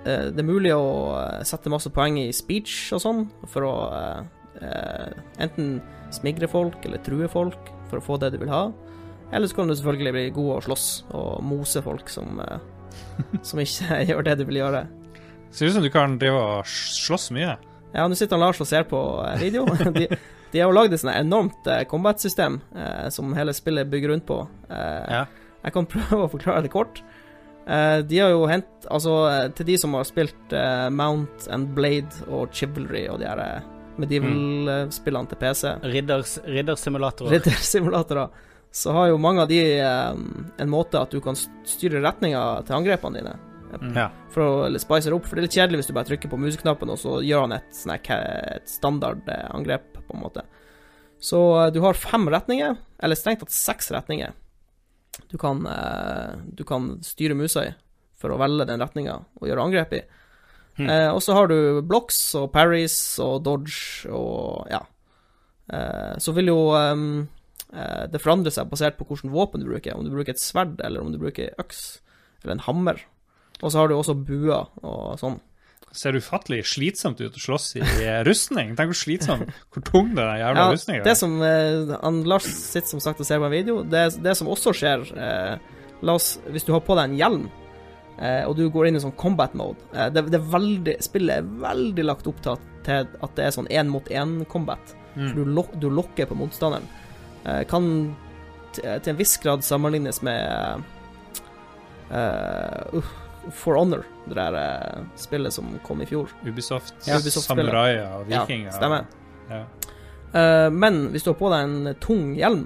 Speaker 2: Det er mulig å sette masse poeng i speech og sånn, for å enten smigre folk eller true folk for å få det du vil ha. Eller så kan du selvfølgelig bli god å slåss og mose folk som, som ikke (laughs) gjør det du vil gjøre.
Speaker 1: ser ut som du kan drive og slåss mye.
Speaker 2: Ja, nå sitter han Lars og ser på eh, video. (laughs) De, de har jo lagd et sånt enormt eh, combat-system eh, som hele spillet bygger rundt på. Eh,
Speaker 3: Ja.
Speaker 2: Jeg kan (laughs) prøve å forklare det kort. Eh, de har jo hent Altså, eh, til de som har spilt eh, Mount and Blade og Chivalry og de her medieval-spillene til PC,
Speaker 3: Ridders, riddersimulatorer.
Speaker 2: riddersimulatorer, så har jo mange av de eh, en måte at du kan styre retninga til angrepene dine.
Speaker 3: Ja.
Speaker 2: For å spice det opp. For det er litt kjedelig hvis du bare trykker på museknappen, og så gjør han et, sånn et standard eh, på en måte. Så eh, du har fem retninger, eller strengt tatt seks retninger. Du kan, du kan styre musa i for å velge den retninga og gjøre angrep i.
Speaker 3: Hmm.
Speaker 2: Eh, og så har du blocks og parries og dodge og ja. Eh, så vil jo eh, det forandrer seg basert på hvilket våpen du bruker. Om du bruker et sverd, eller om du bruker øks, eller en hammer. Og så har du også buer og sånn.
Speaker 1: ser ufattelig slitsomt ut å slåss i eh, rustning. Tenk hvor slitsom, hvor tung den jævla
Speaker 2: Ja,
Speaker 1: rustninga
Speaker 2: det
Speaker 1: er.
Speaker 2: som eh, Lars sitter som sagt og ser på en video, det, det som også skjer eh, La oss, Hvis du har på deg en hjelm, eh, og du går inn i sånn combat mode eh, det, det er veldig, Spillet er veldig lagt opp til at, til at det er sånn én mot én-combat.
Speaker 1: Mm.
Speaker 2: Du, lok, du lokker på motstanderen. Eh, kan til en viss grad sammenlignes med uh, uh, For Honor, det der uh, spillet som kom i fjor.
Speaker 1: Ubisoft,
Speaker 2: Ja, Ubisoft-spillet.
Speaker 1: samuraier og
Speaker 2: Ja,
Speaker 1: vikinger.
Speaker 2: stemmer.
Speaker 1: Ja.
Speaker 2: Men hvis du har på deg en tung hjelm,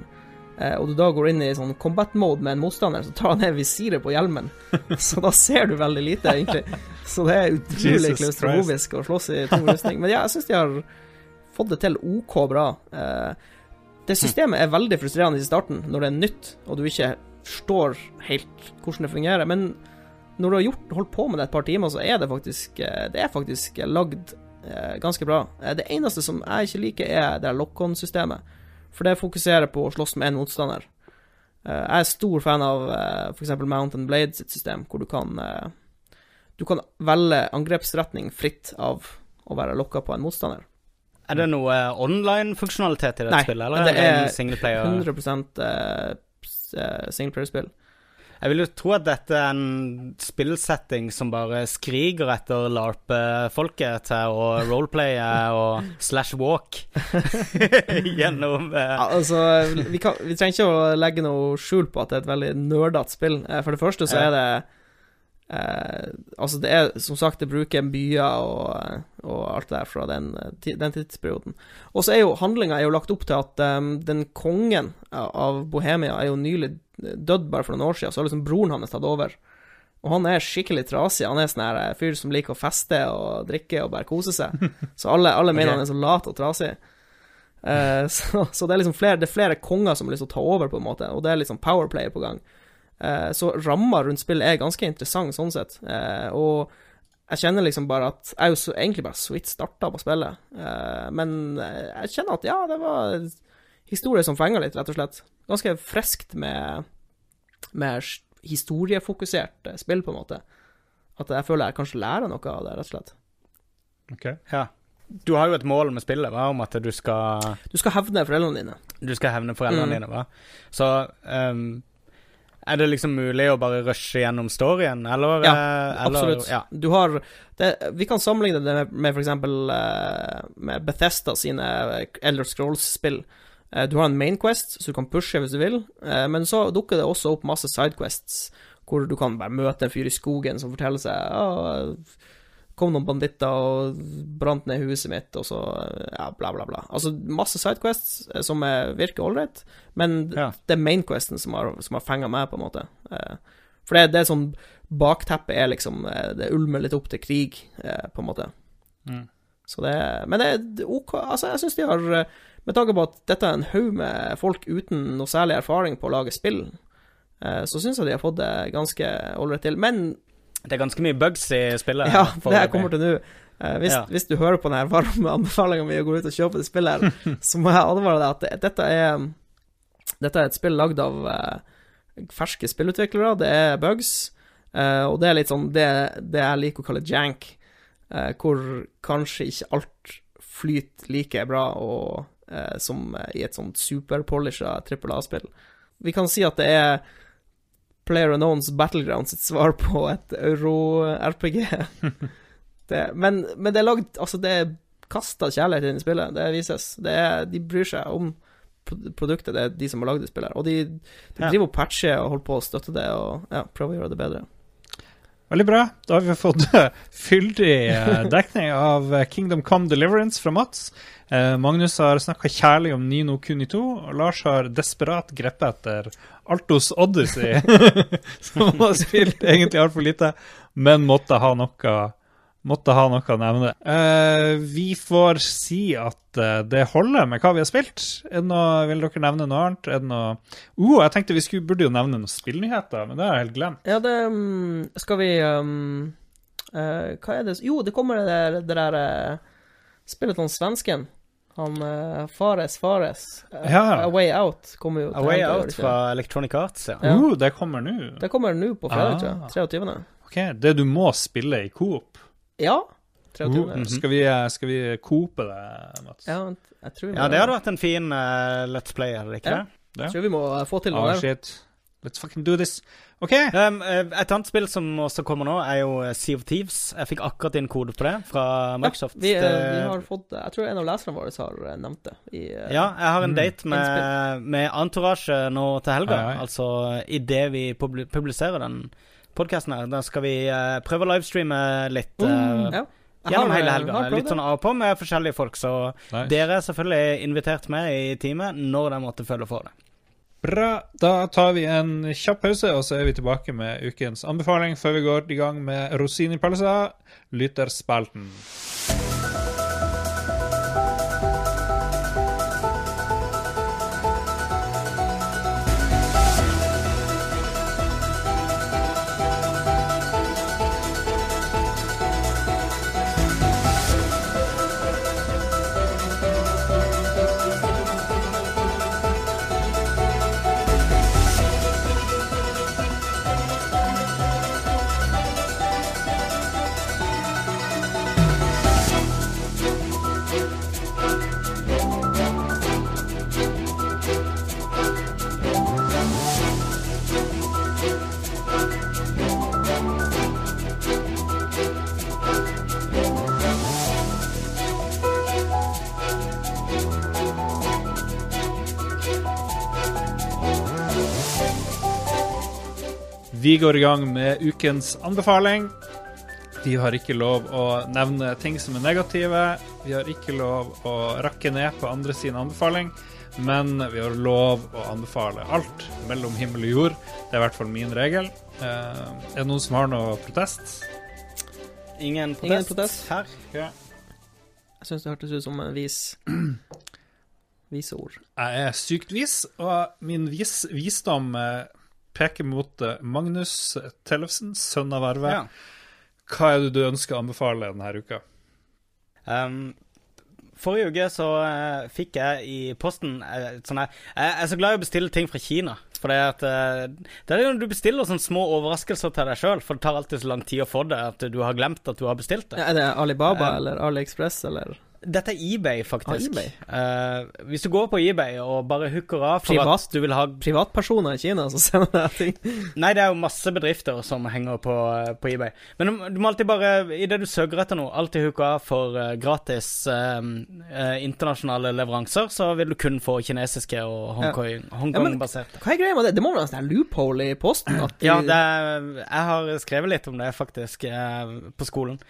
Speaker 2: og du da går inn i sånn combat mode med en motstander, så tar han ned visiret på hjelmen. (laughs) så da ser du veldig lite, egentlig. Så det er utrolig klaustrofobisk å slåss i tung rustning. Men ja, jeg syns de har fått det til OK bra. Eh, det systemet er veldig frustrerende i starten, når det er nytt, og du ikke forstår helt hvordan det fungerer. Men når du har gjort, holdt på med det et par timer, så er det faktisk, eh, det er faktisk lagd eh, ganske bra. Eh, Det eneste som jeg ikke liker, er det lock-on-systemet. For det fokuserer på å slåss med én motstander. Jeg er stor fan av f.eks. Mountain Blade sitt system, hvor du kan Du kan velge angrepsretning fritt av å være lokka på en motstander.
Speaker 3: Er det noe online-funksjonalitet i dette
Speaker 2: Nei,
Speaker 3: spillet, eller
Speaker 2: det
Speaker 3: er det
Speaker 2: er
Speaker 3: singleplayer?
Speaker 2: 100 eh, eh, singleplayerspill.
Speaker 3: Jeg vil jo tro at dette er en spillsetting som bare skriker etter LARP-folket til å (laughs) roleplaye og slash walk (laughs) gjennom eh,
Speaker 2: Ja, altså, vi, kan, vi trenger ikke å legge noe skjul på at det er et veldig nerdete spill. Eh, For det første så er det eh, Altså, det er som sagt, det bruker byer og, og alt det der fra den, eh, den tidsperioden. Og så er jo handlinga lagt opp til at um, den kongen av- Bohemia er jo nylig dødd bare for noen år siden, så har liksom broren hans tatt over. Og han er skikkelig trasig. Han er sånn her eh, fyr som liker å feste og drikke og bare kose seg. (laughs) Så alle, alle mener
Speaker 1: okay.
Speaker 2: han er så lat og trasig. Eh, (laughs) så, så det er liksom flere, det er flere konger som har lyst til å ta over, på en måte, og det er liksom powerplay på gang. Eh, så ramma rundt spillet er ganske interessant sånn sett. Eh, og jeg kjenner liksom bare at Jeg er jo egentlig bare så vidt starta på spillet, eh, men jeg kjenner at ja, det var historie som fenga litt, rett og slett. Ganske friskt med, med historiefokusert spill, på en måte. At jeg føler jeg kanskje lærer noe av det, rett og slett.
Speaker 1: Ok.
Speaker 3: Ja. Du har jo et mål med spillet, hva, om at du skal
Speaker 2: Du skal hevne foreldrene dine.
Speaker 3: Du skal hevne foreldrene
Speaker 2: Mm.
Speaker 3: dine, hva? Så ehm, er det liksom mulig å bare rushe gjennom storyen, eller?
Speaker 2: Ja,
Speaker 3: eh, eller
Speaker 2: Absolutt.
Speaker 3: Ja.
Speaker 2: Du har det, Vi kan sammenligne det med, med f.eks. Uh, med Bethesda sine Elder Scrolls-spill. Eh, du har en main quest, så du kan pushe hvis du vil, eh, men så dukker det også opp masse sidequests, hvor du kan bare møte en fyr i skogen som forteller seg ja, kom noen banditter og brant ned huset mitt, og så ja, bla, bla, bla. Altså masse sidequests eh, som er, virker ålreit, men
Speaker 3: Ja.
Speaker 2: det er mainquesten som har, som har fenga meg, på en måte. Eh, for det, det er sånn Bakteppet er liksom eh, Det ulmer litt opp til krig, på en måte.
Speaker 1: Mm.
Speaker 2: Så det Men det er OK. Altså, jeg syns de har Med tanke på at dette er en haug med folk uten noe særlig erfaring på å lage spill, så syns jeg de har fått det ganske ålreit til. Men
Speaker 3: Det er ganske mye bugs i spillet.
Speaker 2: ja, det jeg kommer til nå eh, hvis,
Speaker 3: Ja.
Speaker 2: hvis du hører på denne varme anbefalinga mi og går ut og kjøper det spillet, her, (laughs) så må jeg advare deg at det, dette er Dette er et spill lagd av eh, ferske spillutviklere. Det er bugs, eh, og det er litt sånn det, det jeg liker å kalle jank, hvor kanskje ikke alt flyter like bra og, som i et sånt superpolisha trippel A-spill. Vi kan si at det er Player Unknowns Battlegrounds sitt svar på et euro-RPG. (laughs) men, men det er lagd Altså, det er kasta kjærlighet inn i spillet. Det vises. Det er, de bryr seg om pro- produktet. Det er de som har lagd det spillet. Og de, de driver og patcher og holder på å støtte det og ja, prøver å gjøre det bedre.
Speaker 1: Veldig bra. Da har vi fått eh, fyldig eh, dekning av eh, Kingdom Come Deliverance fra Mats. Magnus har snakka kjærlig om Nino Kuni 2, og Lars har desperat grepet etter Altos Odyssey, (laughs) som har spilt egentlig altfor lite, men måtte ha noe Måtte ha noe å nevne. Uh, vi får si at uh, det holder med hva vi har spilt. Er det noe, vil dere nevne noe annet? Er det noe uh, Jeg tenkte vi skulle, burde jo nevne noen spillnyheter, men det har jeg helt glemt.
Speaker 2: Ja, det um, Skal vi um, eh, Hva er det Jo, det kommer det der, det der spillet til han svensken. Han Fares Fares.
Speaker 1: Ja.
Speaker 2: A Way Out kommer jo
Speaker 3: A Way Out
Speaker 2: ikke?
Speaker 3: fra Electronic Arts, ja.
Speaker 2: Ja.
Speaker 1: Uh, det kommer nå.
Speaker 2: Det kommer nå på fredag, tror
Speaker 1: Ah.
Speaker 2: jeg. 23.
Speaker 1: Ok, Det du må spille i Coop.
Speaker 2: Ja. 23.
Speaker 3: Mhm.
Speaker 1: Skal vi, skal vi coope det, Mats?
Speaker 2: Ja, jeg tror vi må,
Speaker 3: Ja, det hadde vært en fin uh, Let's Play, hadde det ikke
Speaker 2: Ja.
Speaker 3: det?
Speaker 2: jeg tror vi må eh, få til noe
Speaker 1: oh,
Speaker 2: der.
Speaker 1: shit. Let's fucking do this. OK.
Speaker 3: Um, et annet spill som også kommer nå, er jo eh, Sea of Thieves. Jeg fikk akkurat inn kode på det fra Microsoft.
Speaker 2: Ja, vi,
Speaker 3: Det-
Speaker 2: vi har fått Jeg tror en av leserne våre har nevnt det. I,
Speaker 3: Ja, jeg har en
Speaker 1: Mm.
Speaker 3: date med, med Entourage nå til helga.
Speaker 1: Oi, oi.
Speaker 3: Altså idet vi publiserer den podkasten her. Da skal vi uh, prøve å livestreame litt Uh,
Speaker 2: Mm, ja.
Speaker 3: Gjennom hele
Speaker 2: eh,
Speaker 3: helga. Litt sånn av og på med forskjellige folk. Så
Speaker 1: Nice.
Speaker 3: dere er selvfølgelig invitert med i teamet når dere måtte føle for det.
Speaker 1: Bra. Da tar vi en kjapp pause, og så er vi tilbake med ukens anbefaling før vi går i gang med rosin i pølsa, lytterspalten. Vi går i gang med ukens anbefaling. Vi har ikke lov å nevne ting som er negative. Vi har ikke lov å rakke ned på andre sin anbefaling. Men vi har lov å anbefale alt mellom himmel og jord. Det er i hvert fall min regel. Eh, er det noen som har noe protest?
Speaker 3: Ingen protest,
Speaker 2: Ingen protest.
Speaker 3: her.
Speaker 2: Jeg syns det hørtes ut som en vis (clears throat) Vise ord.
Speaker 1: Jeg er sykt vis, og min vis visdom eh, peker mot eh, Magnus Tellefsen, sønn av Arve.
Speaker 3: Ja.
Speaker 1: Hva er det du ønsker å anbefale denne uka?
Speaker 3: Um, forrige uke så uh, fikk jeg i posten eh, et sånn her Jeg er så glad i å bestille ting fra Kina. For det, at, uh, det er jo når du bestiller sånne små overraskelser til deg sjøl, for det tar alltid så lang tid å få det at du har glemt at du har bestilt det.
Speaker 2: Ja, er det Alibaba
Speaker 3: Um,
Speaker 2: eller AliExpress eller
Speaker 3: Dette er eBay, faktisk.
Speaker 2: Ah, eBay.
Speaker 3: Uh, hvis du går på eBay og bare hooker av for
Speaker 2: Privat?
Speaker 3: at du vil ha
Speaker 2: privatpersoner i Kina som sender deg ting? (laughs)
Speaker 3: Nei, det er jo masse bedrifter som henger på, på eBay. Men du, du må alltid bare, idet du søker etter noe, alltid hooke av for uh, gratis uh, eh, internasjonale leveranser, så vil du kun få kinesiske og Hongkong- Hongkong-baserte.
Speaker 2: Hva er greia med det? Det må være en sånn loophole i posten?
Speaker 3: Ja, det er, jeg har skrevet litt om det, faktisk, eh, på skolen.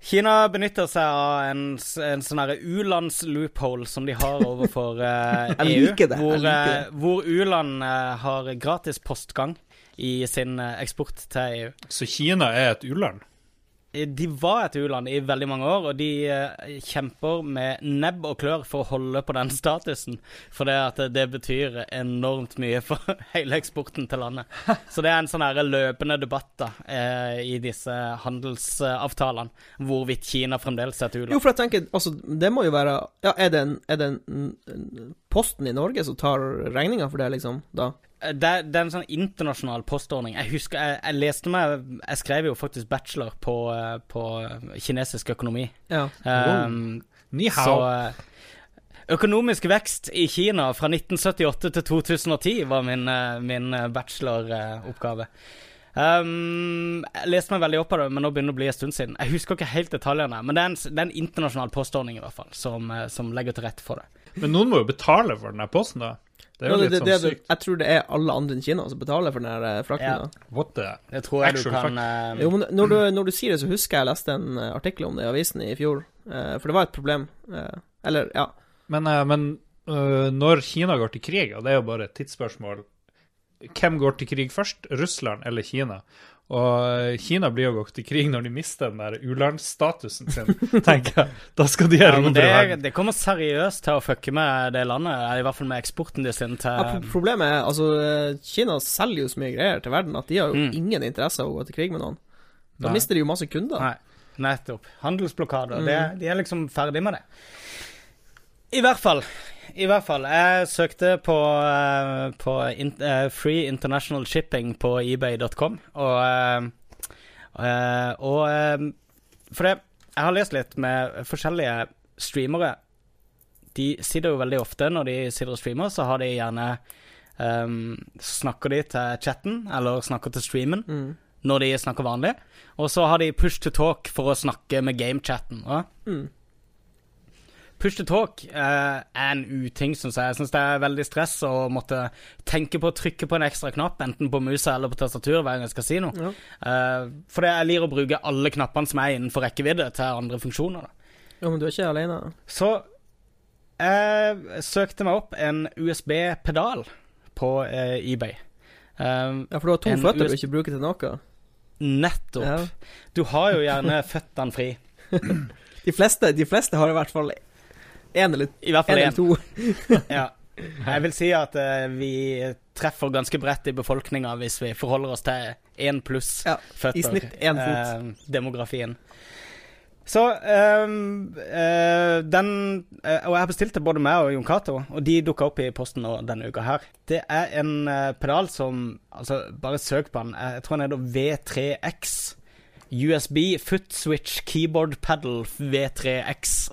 Speaker 3: Kina benytter seg av en, en sånn herre u-lands-loophole som de har overfor (laughs)
Speaker 2: uh,
Speaker 3: EU.
Speaker 2: liker det,
Speaker 3: Hvor, eh, hvor u-land uh, har gratis postgang i sin eh, eksport til EU.
Speaker 1: Så Kina er et u-land?
Speaker 3: Eh, De var et u-land i veldig mange år, og de eh, kjemper med nebb og klør for å holde på den statusen. For det at det betyr enormt mye for (laughs) hele eksporten til landet. (laughs) Så det er en sånn her løpende debatt da, eh, i disse handelsavtalene, hvorvidt Kina fremdeles er et
Speaker 2: Jo,
Speaker 3: u-land.
Speaker 2: for jeg tenker, altså, det må jo være Ja, er det, en, er det en Posten i Norge som tar regninga for det, liksom? Da?
Speaker 3: Eh, Det, det er en sånn internasjonal postordning. Jeg husker, jeg, jeg leste meg Jeg skrev jo faktisk bachelor på, eh, på kinesisk økonomi.
Speaker 2: Ja.
Speaker 3: Um,
Speaker 1: Ni
Speaker 3: Så
Speaker 1: hao.
Speaker 3: eh, Økonomisk vekst i Kina fra 1978 til 2010 var min, eh, min eh, bacheloroppgave. Um, jeg leste meg veldig opp av det, men nå begynner det å bli en stund siden. Jeg husker ikke helt detaljene, men det er en, det er en internasjonal postordning i hvert fall, som, eh, som legger til rette for det.
Speaker 1: Men noen må jo betale for denne posten, da. Det er jo
Speaker 2: no,
Speaker 1: litt
Speaker 2: det,
Speaker 1: sånn
Speaker 2: det,
Speaker 1: sykt.
Speaker 2: jeg tror det er alle andre enn Kina som betaler for den eh, frakten.
Speaker 3: Ja.
Speaker 1: What the
Speaker 3: Det tror jeg
Speaker 1: Actual
Speaker 3: du kan uh...
Speaker 2: Jo, men når du, når du sier det, så husker jeg jeg leste en eh, artikkel om det i avisen i fjor. Uh, for det var et problem. Uh, eller, ja.
Speaker 1: Men, men når Kina går til krig, og det er jo bare et tidsspørsmål Hvem går til krig først? Russland eller Kina? Og Kina blir jo gått i krig når de mister den der u-landsstatusen sin, (laughs) tenker jeg. Da skal de
Speaker 3: ja,
Speaker 1: erobre
Speaker 3: men det,
Speaker 1: verden.
Speaker 3: det kommer seriøst til å fucke med det landet, i hvert fall med eksporten de sin til
Speaker 2: ja. Problemet er altså Kina selger jo så mye greier til verden at de har jo
Speaker 3: Mm.
Speaker 2: ingen interesse av å gå til krig med noen. Da
Speaker 1: Nei.
Speaker 2: mister de jo masse kunder.
Speaker 3: Nei, nettopp. Handelsblokader.
Speaker 2: Mm.
Speaker 3: Det, de er liksom ferdig med det. I hvert fall. I hvert fall. Jeg søkte på, eh, på in, eh, Free International Shipping på ebay.com, og, eh, og For det jeg har lest litt med forskjellige streamere. De sitter jo veldig ofte når de sitter og streamer, så har de gjerne um, Snakker de til chatten, eller snakker til streamen,
Speaker 2: Mm.
Speaker 3: når de snakker vanlig. Og så har de push to talk for å snakke med gamechatten. Ja?
Speaker 2: Mm.
Speaker 3: Push to talk eh, er en uting, syns jeg. Jeg syns det er veldig stress å måtte tenke på å trykke på en ekstra knapp, enten på musa eller på tastaturet, hver gang jeg skal si noe.
Speaker 2: Ja.
Speaker 3: Eh, for jeg liker å bruke alle knappene som er innenfor rekkevidde, til andre funksjoner. Da.
Speaker 2: ja, men du er ikke alene.
Speaker 3: Så jeg søkte meg opp en USB-pedal på eh, eBay.
Speaker 2: Ja, for du har to
Speaker 3: En
Speaker 2: føtter du ikke bruker til noe.
Speaker 3: nettopp.
Speaker 2: Ja.
Speaker 3: Du har jo gjerne (laughs) føttene fri.
Speaker 2: De fleste, de fleste har i hvert fall én eller,
Speaker 3: I hvert
Speaker 2: en
Speaker 3: fall
Speaker 2: eller
Speaker 3: én.
Speaker 2: to. (laughs)
Speaker 3: Ja. Jeg vil si at uh, vi treffer ganske bredt i befolkninga hvis vi forholder oss til én pluss
Speaker 2: Ja,
Speaker 3: føtter.
Speaker 2: i snitt én fot.
Speaker 3: Uh, demografien. Så um, uh, den uh, Og jeg har bestilt til både meg og Jon Cato, og de dukka opp i posten nå denne uka her. Det er en uh, pedal som Altså, bare søk på den. Jeg tror den heter V3X. USB foot switch keyboard pedal V3X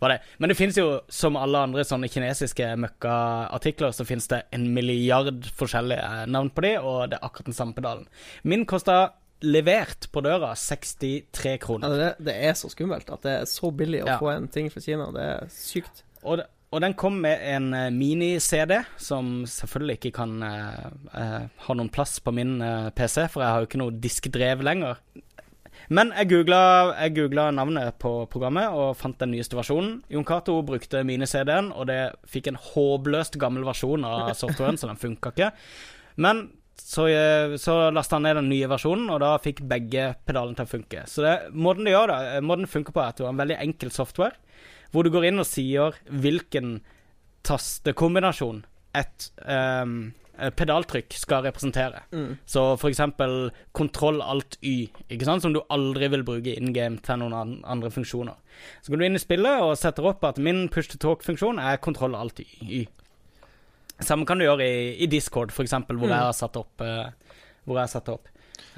Speaker 3: var det. Men det finnes jo, som alle andre sånne kinesiske møkkaartikler, så finnes det en milliard forskjellige navn på de, og det er akkurat den samme pedalen. Min kosta levert på døra 63 kroner.
Speaker 2: Ja, det, det er så skummelt at det er så billig å
Speaker 3: Ja.
Speaker 2: få en ting fra Kina. Det er sykt.
Speaker 3: Og, det- og den kom med en eh, mini-CD, som selvfølgelig ikke kan uh, uh, ha noen plass på min uh, PC, for jeg har jo ikke noe diskdrev lenger. Men jeg googla, navnet på programmet og fant den nyeste versjonen. Jon Cato brukte mini-CD-en, og det fikk en håpløst gammel versjon av (laughs) softwaren, så den funka ikke. Men så, eh, så lasta han ned den nye versjonen, og da fikk begge pedalene til å funke. Så det, måten det gjør det, eh, måten det funker på, er at du har en veldig enkel software, hvor du går inn og sier hvilken tastekombinasjon et eh, pedaltrykk skal representere.
Speaker 2: Mm.
Speaker 3: Så for eksempel kontroll alt Y, ikke sant, som du aldri vil bruke in game til noen andre funksjoner. Så går du inn i spillet og setter opp at min push to talk-funksjon er kontroll alt Y. Samme kan du gjøre i, i Discord, for eksempel, hvor
Speaker 2: Mm.
Speaker 3: jeg har satt opp Uh, Hvor jeg har satt opp.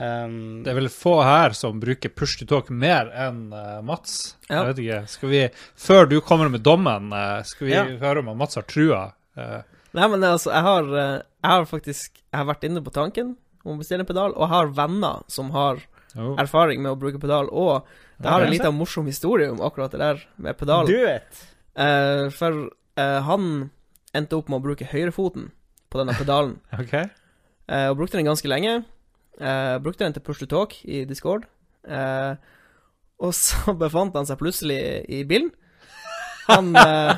Speaker 3: Um,
Speaker 1: Det er vel få her som bruker push to talk mer enn uh, Mats.
Speaker 2: Ja.
Speaker 1: Jeg vet ikke. Skal vi, før du kommer med dommen, uh, skal vi
Speaker 3: Ja.
Speaker 1: høre om at Mats har trua? Eh,
Speaker 2: Nei, men altså, jeg har, eh, jeg har faktisk Jeg har vært inne på tanken om å bestille en pedal, og jeg har venner som har
Speaker 1: oh.
Speaker 2: erfaring med å bruke pedal, og det har en liten morsom historie om akkurat det der med pedal.
Speaker 3: do it!
Speaker 2: Eh, for eh, han endte opp med å bruke høyrefoten på denne pedalen, (laughs)
Speaker 1: OK.
Speaker 2: eh, og brukte den ganske lenge. Eh, brukte den til push to talk i Discord. Eh, og så (laughs) befant han seg plutselig i bilen. Han, eh,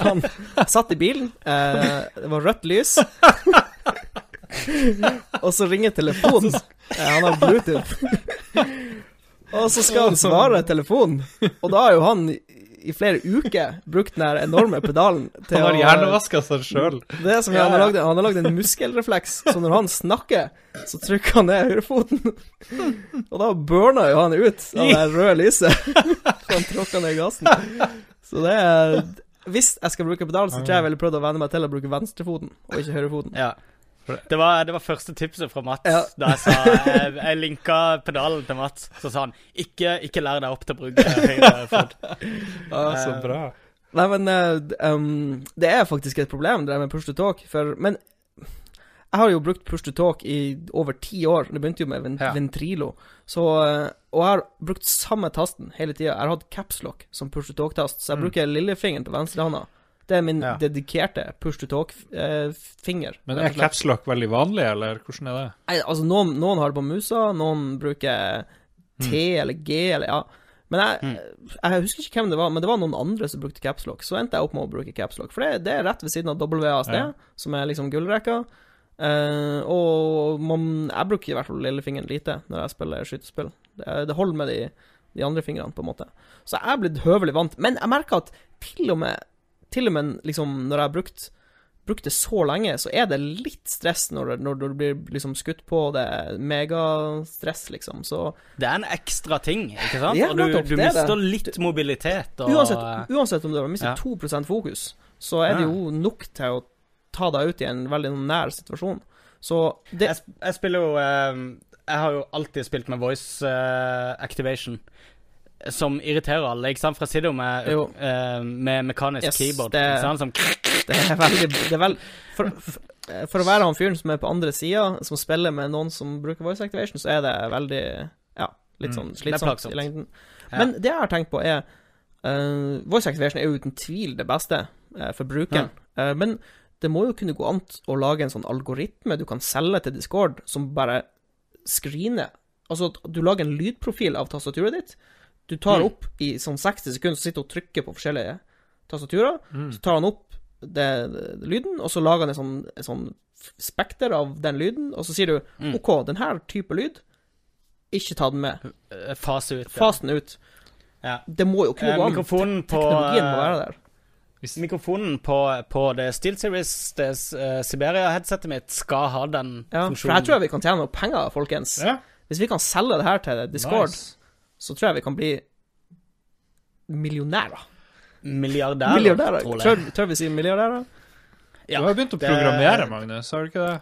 Speaker 2: han satt i bilen, eh, det var rødt lys. og så ringer telefonen. Eh, han har Bluetooth. og så skal han svare telefonen, og da har jo han i- flere uker brukt den enorme pedalen til
Speaker 1: Han har hjernevaska seg sjøl.
Speaker 2: det som
Speaker 3: Ja,
Speaker 2: han har lagd en muskelrefleks, så når han snakker, så trykker han ned høyrefoten. Og da burna jo han ut av det røde lyset. (laughs) Så han tråkker ned gassen. Så det er Hvis jeg skal bruke pedalen, så tror jeg jeg ville prøvd å venne meg til å bruke venstrefoten, og ikke høyrefoten.
Speaker 3: Ja. Det var, det var første tipset fra Mats
Speaker 2: Ja.
Speaker 3: da jeg sa jeg, jeg linka pedalen til Mats. Så sa han ikke, ikke lær deg opp til å bruke høyre fot.
Speaker 1: Ah, så
Speaker 3: Eh,
Speaker 1: bra.
Speaker 2: Nei, men um, det er faktisk et problem, det der med push to talk, for Men jeg har jo brukt push to talk i over ti år. Det begynte jo med Ven
Speaker 3: Ja.
Speaker 2: Ventrilo. Så, eh, og jeg har brukt samme tasten hele tida. Jeg har hatt capslock som push to talk-tast, så jeg
Speaker 1: Mm.
Speaker 2: bruker lillefingeren på venstrehånda. Det er min
Speaker 3: Ja.
Speaker 2: dedikerte push to talk-finger.
Speaker 1: Men er capslock veldig vanlig, eller hvordan er det?
Speaker 2: Nei, altså noen, noen har det på musa, noen bruker T eller G eller ja. Men jeg,
Speaker 3: Mm.
Speaker 2: jeg husker ikke hvem det var, men det var noen andre som brukte capslock. Så endte jeg opp med å bruke capslock, for det, det er rett ved siden av WASD,
Speaker 1: Ja.
Speaker 2: som er liksom gullrekka. Eh, og man, jeg bruker i hvert fall lillefingeren lite når jeg spiller skytespill. Det, det holder med de, de andre fingrene, på en måte. Så jeg er blitt høvelig vant. Men jeg merker at til og med, til og med liksom når jeg har brukt brukt det så lenge, så er det litt stress når, når du blir liksom skutt på. Det er megastress, liksom. Så
Speaker 3: Det er en ekstra ting, ikke sant?
Speaker 2: Ja,
Speaker 3: du, du
Speaker 2: er
Speaker 3: mister litt mobilitet. Og,
Speaker 2: uansett, uansett om du har mistet
Speaker 3: Ja.
Speaker 2: 2% fokus, så er det jo nok til å ta deg ut i en veldig nær situasjon. Så det
Speaker 3: jeg, jeg spiller jo eh, Jeg har jo alltid spilt med voice eh, activation. som irriterer alle, ikke sant? For jeg sitter jo med, eh, med mekanisk
Speaker 2: Yes,
Speaker 3: keyboard,
Speaker 2: det-
Speaker 3: ikke sant? Som (laughs)
Speaker 2: Det er veldig det er vel, for, for, for å være han fyren som er på andre sida, som spiller med noen som bruker voice activation, så er det veldig Ja, litt
Speaker 1: Mm,
Speaker 2: sånn slitsomt i lengden.
Speaker 3: Ja.
Speaker 2: Men det jeg har tenkt på, er eh, Voice activation er jo uten tvil det beste eh, for brukeren. Eh, men det må jo kunne gå an å lage en sånn algoritme du kan selge til Discord, som bare screener Altså at du lager en lydprofil av tastaturet ditt. Du tar
Speaker 3: Mm.
Speaker 2: opp i sånn 60 sekunder, så sitter du og trykker på forskjellige tastaturer.
Speaker 1: Mm.
Speaker 2: Så tar han opp det, det, lyden, og så lager han en sånn, en sånn spekter av den lyden, og så sier du
Speaker 3: Mm.
Speaker 2: OK, denne type lyd, ikke ta den med.
Speaker 3: eh, fase ut. Fasen
Speaker 2: Fas den ut.
Speaker 3: Ja.
Speaker 2: Det må jo kunne
Speaker 3: Eh,
Speaker 2: gå an. Teknologien må
Speaker 3: eh,
Speaker 2: være der.
Speaker 1: Hvis,
Speaker 3: Mikrofonen på, på det Steel Series, det uh, Siberia-headsetet mitt, skal ha den
Speaker 2: Ja, for her tror jeg vi kan tjene noe penger, folkens.
Speaker 1: ja,
Speaker 2: Hvis vi kan selge det her til Discord,
Speaker 1: nice.
Speaker 2: så tror jeg vi kan bli millionærer.
Speaker 3: Milliardærer,
Speaker 2: Milliardærer.
Speaker 3: tror jeg.
Speaker 2: Tør, tør vi si milliardærer?
Speaker 3: Ja,
Speaker 1: du har begynt å
Speaker 3: det-
Speaker 1: programmere, Magnus, har du ikke det?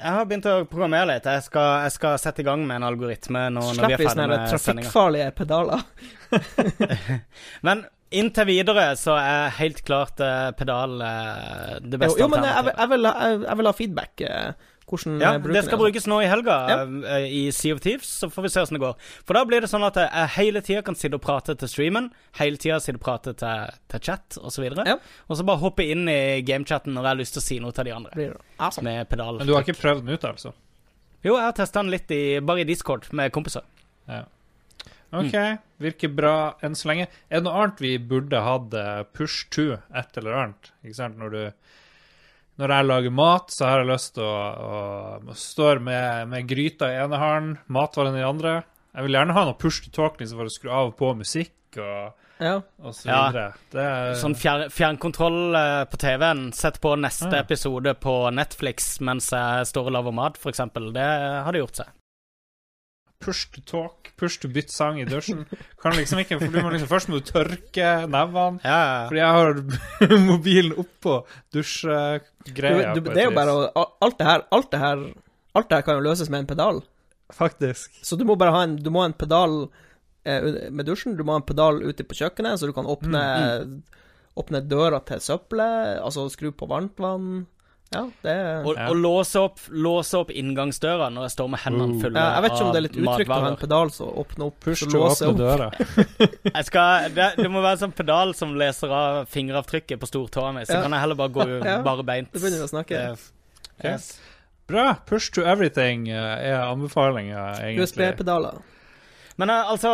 Speaker 3: Jeg har begynt å programmere litt. Jeg skal, jeg skal sette i gang med en algoritme når, når vi er
Speaker 2: vi
Speaker 3: ferdig med sendinga.
Speaker 2: trafikkfarlige pedaler. (laughs) (laughs)
Speaker 3: Men inntil videre så er helt klart uh, pedal uh, det beste alternativet.
Speaker 2: jo, men jeg, jeg, vil, jeg, jeg vil ha feedback. Uh, Hvordan
Speaker 3: Ja,
Speaker 2: bruker
Speaker 3: det skal
Speaker 2: den,
Speaker 3: brukes nå i helga
Speaker 2: Ja.
Speaker 3: uh, i Sea of Thieves, så får vi se åssen det går. For da blir det sånn at jeg hele tida kan sitte og prate til streamen, hele tida sitte og prate til, til chat osv. Og, så
Speaker 2: Ja.
Speaker 3: og så bare hoppe inn i gamechatten når jeg har lyst til å si noe til de andre.
Speaker 2: Awesome.
Speaker 3: Med pedal.
Speaker 1: Men du har ikke prøvd den ut, altså?
Speaker 3: Jo, jeg har testa den litt i, bare i Discord med kompiser.
Speaker 1: Ja. OK, virker bra enn så lenge. Er det noe annet vi burde hatt eh, push to, et eller annet? Ikke sant? Når du Når jeg lager mat, så har jeg lyst til å, å stå med, med gryta i ene hånden, matvaren i den andre. Jeg vil gjerne ha noe push to talk liksom for å skru av og på musikk og,
Speaker 2: Ja.
Speaker 3: Ja.
Speaker 1: er
Speaker 3: Sånn fjer, fjernkontroll eh, på TV-en. Sett på neste
Speaker 1: Ja.
Speaker 3: episode på Netflix mens jeg står og lager mat, f.eks. Det hadde gjort seg.
Speaker 1: Push to talk, push to bytte sang i dusjen. Kan liksom ikke, for du må liksom, Først må du tørke nevene.
Speaker 3: Ja, ja.
Speaker 1: Fordi jeg har (laughs) mobilen oppå
Speaker 2: Du,
Speaker 1: dusjgreia.
Speaker 2: du,
Speaker 1: på et
Speaker 2: det er jo bare å Alt det her Alt det her Alt det her kan jo løses med en pedal.
Speaker 1: Faktisk.
Speaker 2: Så du må bare ha en Du må ha en pedal eh, med dusjen, du må ha en pedal ute på kjøkkenet, så du kan åpne Åpne døra til søppelet, altså skru på varmtvann. Ja, det er
Speaker 3: Og,
Speaker 1: Ja.
Speaker 3: og låse, opp, låse opp inngangsdøra når jeg står med hendene
Speaker 1: Uh.
Speaker 3: fulle
Speaker 2: ja, Jeg vet ikke om det er litt
Speaker 3: av
Speaker 2: utrygt å ha en pedal som åpner opp
Speaker 1: Push to
Speaker 2: låser opp.
Speaker 1: døra. (laughs)
Speaker 3: Jeg skal, det, det må være en sånn pedal som leser av fingeravtrykket på stortåa mi, så
Speaker 2: Ja.
Speaker 3: kan jeg heller bare gå (laughs)
Speaker 2: Ja.
Speaker 3: bare beint.
Speaker 2: Du begynner å snakke.
Speaker 3: Eh, yes.
Speaker 1: Bra. Push to everything eh, er anbefalinga, egentlig.
Speaker 2: USB-pedaler.
Speaker 3: Men eh, altså,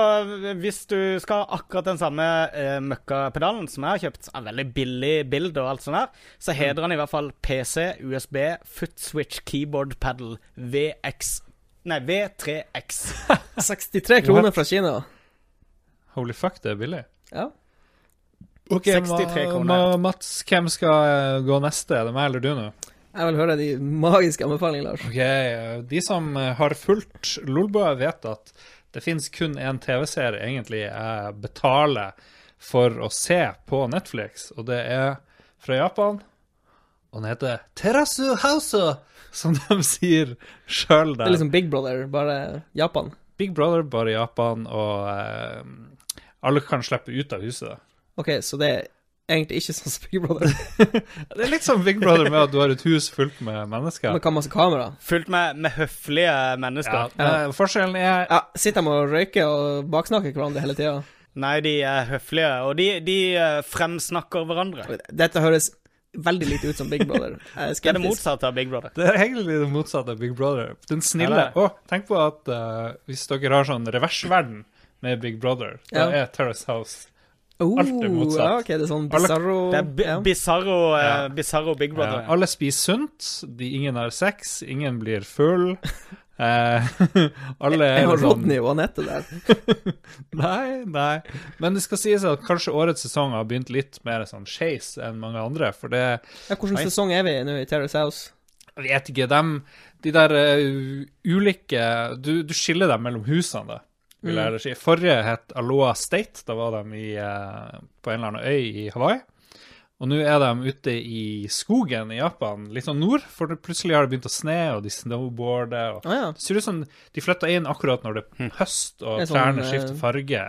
Speaker 3: hvis du skal ha akkurat den samme eh, møkkapedalen som jeg har kjøpt, er veldig billig bild og alt sånt der, så
Speaker 2: Mm.
Speaker 3: heter den i hvert fall PC, USB, foot switch, keyboard pedal, VX Nei, V3X.
Speaker 2: 63 (laughs) kroner fra Kina.
Speaker 1: Holy fuck, det er billig.
Speaker 2: Ja.
Speaker 1: Ok,
Speaker 3: 63
Speaker 1: Ma-
Speaker 3: kroner.
Speaker 1: Ma Mats, hvem skal eh, gå neste? Er det meg eller du nå?
Speaker 2: Jeg vil høre de magiske anbefalingene, Lars.
Speaker 1: Ok, eh, De som har fulgt Lolbua, vet at det finnes kun én TV-serie egentlig jeg betaler for å se på Netflix, og det er fra Japan. Og den heter Terasu House, som de (laughs) sier sjøl
Speaker 2: Det er liksom Big Brother, bare Japan.
Speaker 1: Big Brother, bare Japan, og eh, alle kan slippe ut av huset.
Speaker 2: OK, så det er egentlig ikke sånn som Big Brother. (laughs)
Speaker 1: Det er litt som Big Brother med at du har et hus fullt med mennesker.
Speaker 2: Med masse kamera.
Speaker 3: Fullt med, med høflige
Speaker 1: Ja,
Speaker 3: mennesker.
Speaker 1: eh, forskjellen er
Speaker 2: Ja, sitter de og røyker og baksnakker hverandre hele tida?
Speaker 3: Nei, de er høflige, og de, de eh, fremsnakker hverandre.
Speaker 2: Dette høres veldig lite ut som Big Brother. Er (laughs)
Speaker 3: Det er det motsatte av Big Brother.
Speaker 1: Det er egentlig det motsatte av Big Brother. Den snille Å,
Speaker 3: er.
Speaker 1: tenk på at uh, hvis dere har sånn reversverden med Big Brother, da
Speaker 2: Ja.
Speaker 1: er Terrace House
Speaker 2: Oh,
Speaker 1: Alt er motsatt.
Speaker 2: Ja, ok, det er sånn
Speaker 1: Alle-
Speaker 2: bizarro
Speaker 3: Det er bi
Speaker 2: ja.
Speaker 3: bizarro, eh, bizarro Big Brother.
Speaker 1: ja, Alle spiser sunt, de, ingen har sex, ingen blir full. (laughs) Eh, (laughs) alle
Speaker 2: Jeg har
Speaker 1: sånn
Speaker 2: Rodney og Anette der. (laughs)
Speaker 1: Nei, nei. Men det skal sies at kanskje årets sesong har begynt litt mer sånn skeis enn mange andre, for det
Speaker 2: Ja, Hvilken sesong er vi i nå i Terrace House?
Speaker 1: Jeg vet ikke, dem, de der uh, ulike du, du skiller dem mellom husene, da, vil jeg
Speaker 2: Mm.
Speaker 1: heller si. Forrige het Aloha State. Da var de i, eh, på en eller annen øy i Hawaii. Og nå er de ute i skogen i Japan, litt sånn nord, for plutselig har det begynt å sne, og de snowboarder. og
Speaker 2: Å ja.
Speaker 1: Det ser ut som de flytta inn akkurat når det er høst og
Speaker 2: sånn,
Speaker 1: trærne
Speaker 2: eh,
Speaker 1: skifter farge.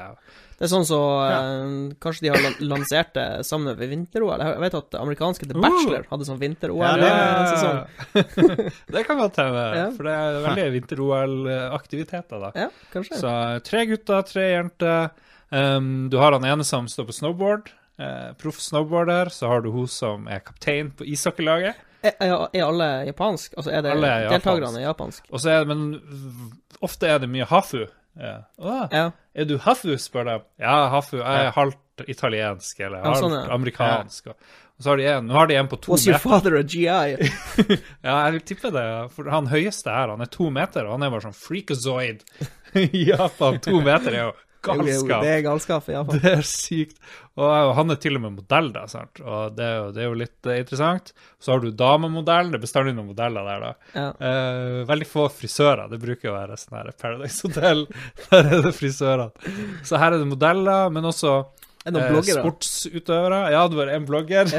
Speaker 2: Det er sånn så eh, Kanskje de har lansert det sammen med vinter-OL. Jeg vet at amerikanske The
Speaker 1: Uh.
Speaker 2: Bachelor hadde sånn vinter-OL-sesong.
Speaker 1: det, (laughs) det kan godt hende,
Speaker 2: Ja.
Speaker 1: for det er veldig vinter-OL-aktiviteter, da.
Speaker 2: Ja, kanskje.
Speaker 1: Så tre gutter, tre jenter. Um, du har han ene som står på snowboard, Uh, proff snowboarder. Så har du hun som er kaptein på ishockeylaget.
Speaker 2: Er, er alle japansk? Altså, er det
Speaker 1: Alle er
Speaker 2: deltakerne japansk?
Speaker 1: Og så er det, men ofte er det mye hafu. Ja. Å,
Speaker 2: Ja.
Speaker 1: er du hafu, spør de. Ja, hafu. Jeg er halvt italiensk eller
Speaker 2: Ja,
Speaker 1: halvt
Speaker 2: sånn, ja.
Speaker 1: amerikansk. Og, så har de en, nå har de en på to
Speaker 2: Was your
Speaker 1: meter.
Speaker 2: father a GI? (laughs)
Speaker 1: Ja, jeg vil tippe det. For han høyeste her, han er to meter, og han er bare sånn freakazoid. (laughs) I Japan, to meter er jo galskap.
Speaker 2: Det er galskap iallfall. (laughs)
Speaker 1: Det er sykt. Og han er til og med modell, da, sant? og det er jo, det er jo litt eh, interessant. Så har du damemodell, det er bestandig noen modeller der, da.
Speaker 2: Ja.
Speaker 1: Eh, veldig få frisører, det bruker å være sånn her Paradise (laughs) Hotel. Der er det frisørene. Så her er det modeller, men også eh, sportsutøvere. Ja, det var en blogger.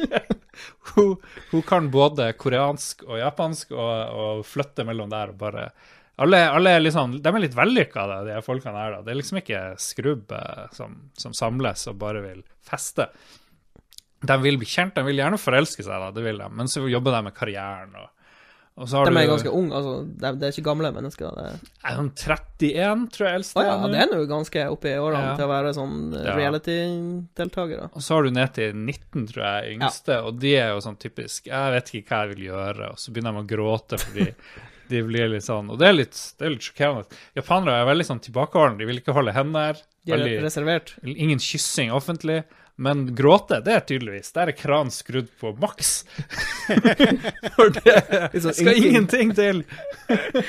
Speaker 1: (laughs) hun, hun kan både koreansk og japansk, og, og flytte mellom der og bare alle, alle liksom, De er litt vellykka, de folkene her. da. Det er liksom ikke skrubb eh, som, som samles og bare vil feste. De vil bli kjent, de vil gjerne forelske seg, da, det vil de, men så jobber de med karrieren. og, og så har
Speaker 2: De er ganske unge, altså. Det er ikke gamle mennesker. Det er...
Speaker 1: Han 31, tror jeg eldste
Speaker 2: oh, ja,
Speaker 1: er
Speaker 2: det er nå ganske oppe i årene
Speaker 1: Ja.
Speaker 2: til å være sånn
Speaker 1: Ja.
Speaker 2: reality-deltaker.
Speaker 1: Og så har du ned til 19, tror jeg, yngste, og de er jo sånn typisk Jeg vet ikke hva jeg vil gjøre, og så begynner de å gråte fordi de blir litt sånn Og det er litt, det er litt sjokkerende. Japanere er veldig sånn tilbakeholdne, de vil ikke holde hender.
Speaker 2: De er
Speaker 1: Veldig,
Speaker 2: reservert.
Speaker 1: ingen kyssing offentlig. Men gråte, det er tydeligvis Der er kranen skrudd på maks. (laughs) For det
Speaker 2: sånn
Speaker 1: skal
Speaker 2: ingenting.
Speaker 1: til. (laughs)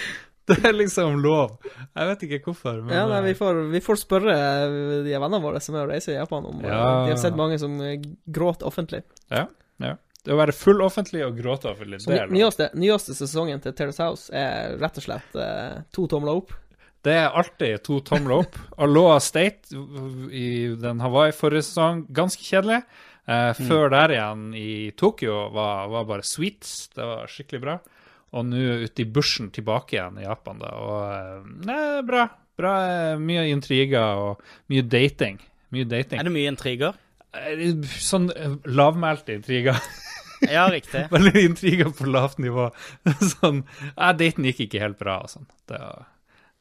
Speaker 1: Det er liksom lov. Jeg vet ikke hvorfor, men
Speaker 2: Ja, nei, vi
Speaker 1: eh,
Speaker 2: får, vi får spørre eh, de vennene våre som er og reiser i Japan, om eh,
Speaker 1: Ja.
Speaker 2: De har sett mange som gråter offentlig.
Speaker 1: ja, ja. Det å være full offentlig og gråte for
Speaker 2: litt,
Speaker 1: det er lov.
Speaker 2: nyeste, nyeste sesongen til Terrace House er rett og slett eh, to tomler opp.
Speaker 1: Det er alltid to tomler opp. (laughs) Aloha State i den Hawaii forrige sesong, ganske kjedelig. Eh, før der igjen i Tokyo var, var bare sweets. Det var skikkelig bra. Og nå ute i bushen tilbake igjen i Japan, da. Og eh, nei, bra. Bra. eh, Mye intriger og mye dating. Mye dating.
Speaker 3: Er det mye intriger?
Speaker 1: Eh, Sånn lavmælte intriger. (laughs)
Speaker 3: Ja, riktig. (laughs)
Speaker 1: Veldig intriger på lavt nivå. (laughs) sånn ja, daten gikk ikke helt bra og sånn. Det var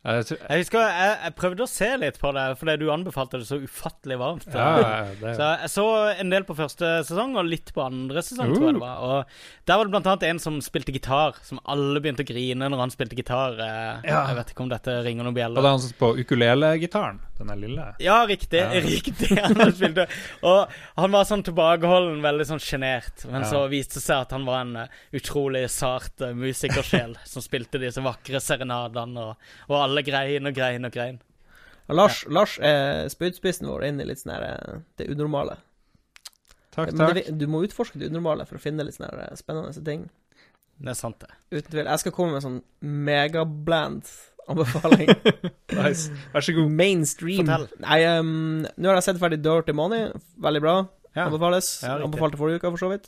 Speaker 1: jeg tror,
Speaker 3: Jeg husker jeg, jeg prøvde å se litt på det, fordi du anbefalte det så ufattelig varmt.
Speaker 1: ja, det,
Speaker 3: Så jeg så en del på første sesong, og litt på andre sesong,
Speaker 1: Uh.
Speaker 3: tror jeg det var. Og der var det blant annet en som spilte gitar, som alle begynte å grine når han spilte gitar. Eh,
Speaker 1: Ja.
Speaker 3: Jeg vet ikke om dette ringer noen bjeller.
Speaker 1: Og det han som på ukulele-gitaren? Den er lille?
Speaker 3: Ja, riktig.
Speaker 1: Ja.
Speaker 3: Riktig. (laughs) Han. Og han var sånn tilbakeholden, veldig sånn sjenert. Men
Speaker 1: Ja.
Speaker 3: så viste det seg at han var en eh, utrolig sart uh, musikersjel (laughs) som spilte disse vakre serenadene, og, og alle grein og grein og grein.
Speaker 2: Og Lars, Lars er spydspissen vår inn i litt sånn her eh, det unormale.
Speaker 1: Takk,
Speaker 2: Men
Speaker 1: takk.
Speaker 2: det, du må utforske det unormale for å finne litt sånne her spennende ting.
Speaker 3: Det er sant, det.
Speaker 2: Uten tvil. Jeg skal komme med en sånn megabland anbefaling. (laughs)
Speaker 1: Nice. Vær så god.
Speaker 2: Mainstream.
Speaker 3: Fortell.
Speaker 2: Nei, um, nå har jeg sett ferdig Dirty Money. Veldig bra.
Speaker 3: Ja.
Speaker 2: Anbefales.
Speaker 3: Ja.
Speaker 2: Anbefalte forrige uke, for så vidt.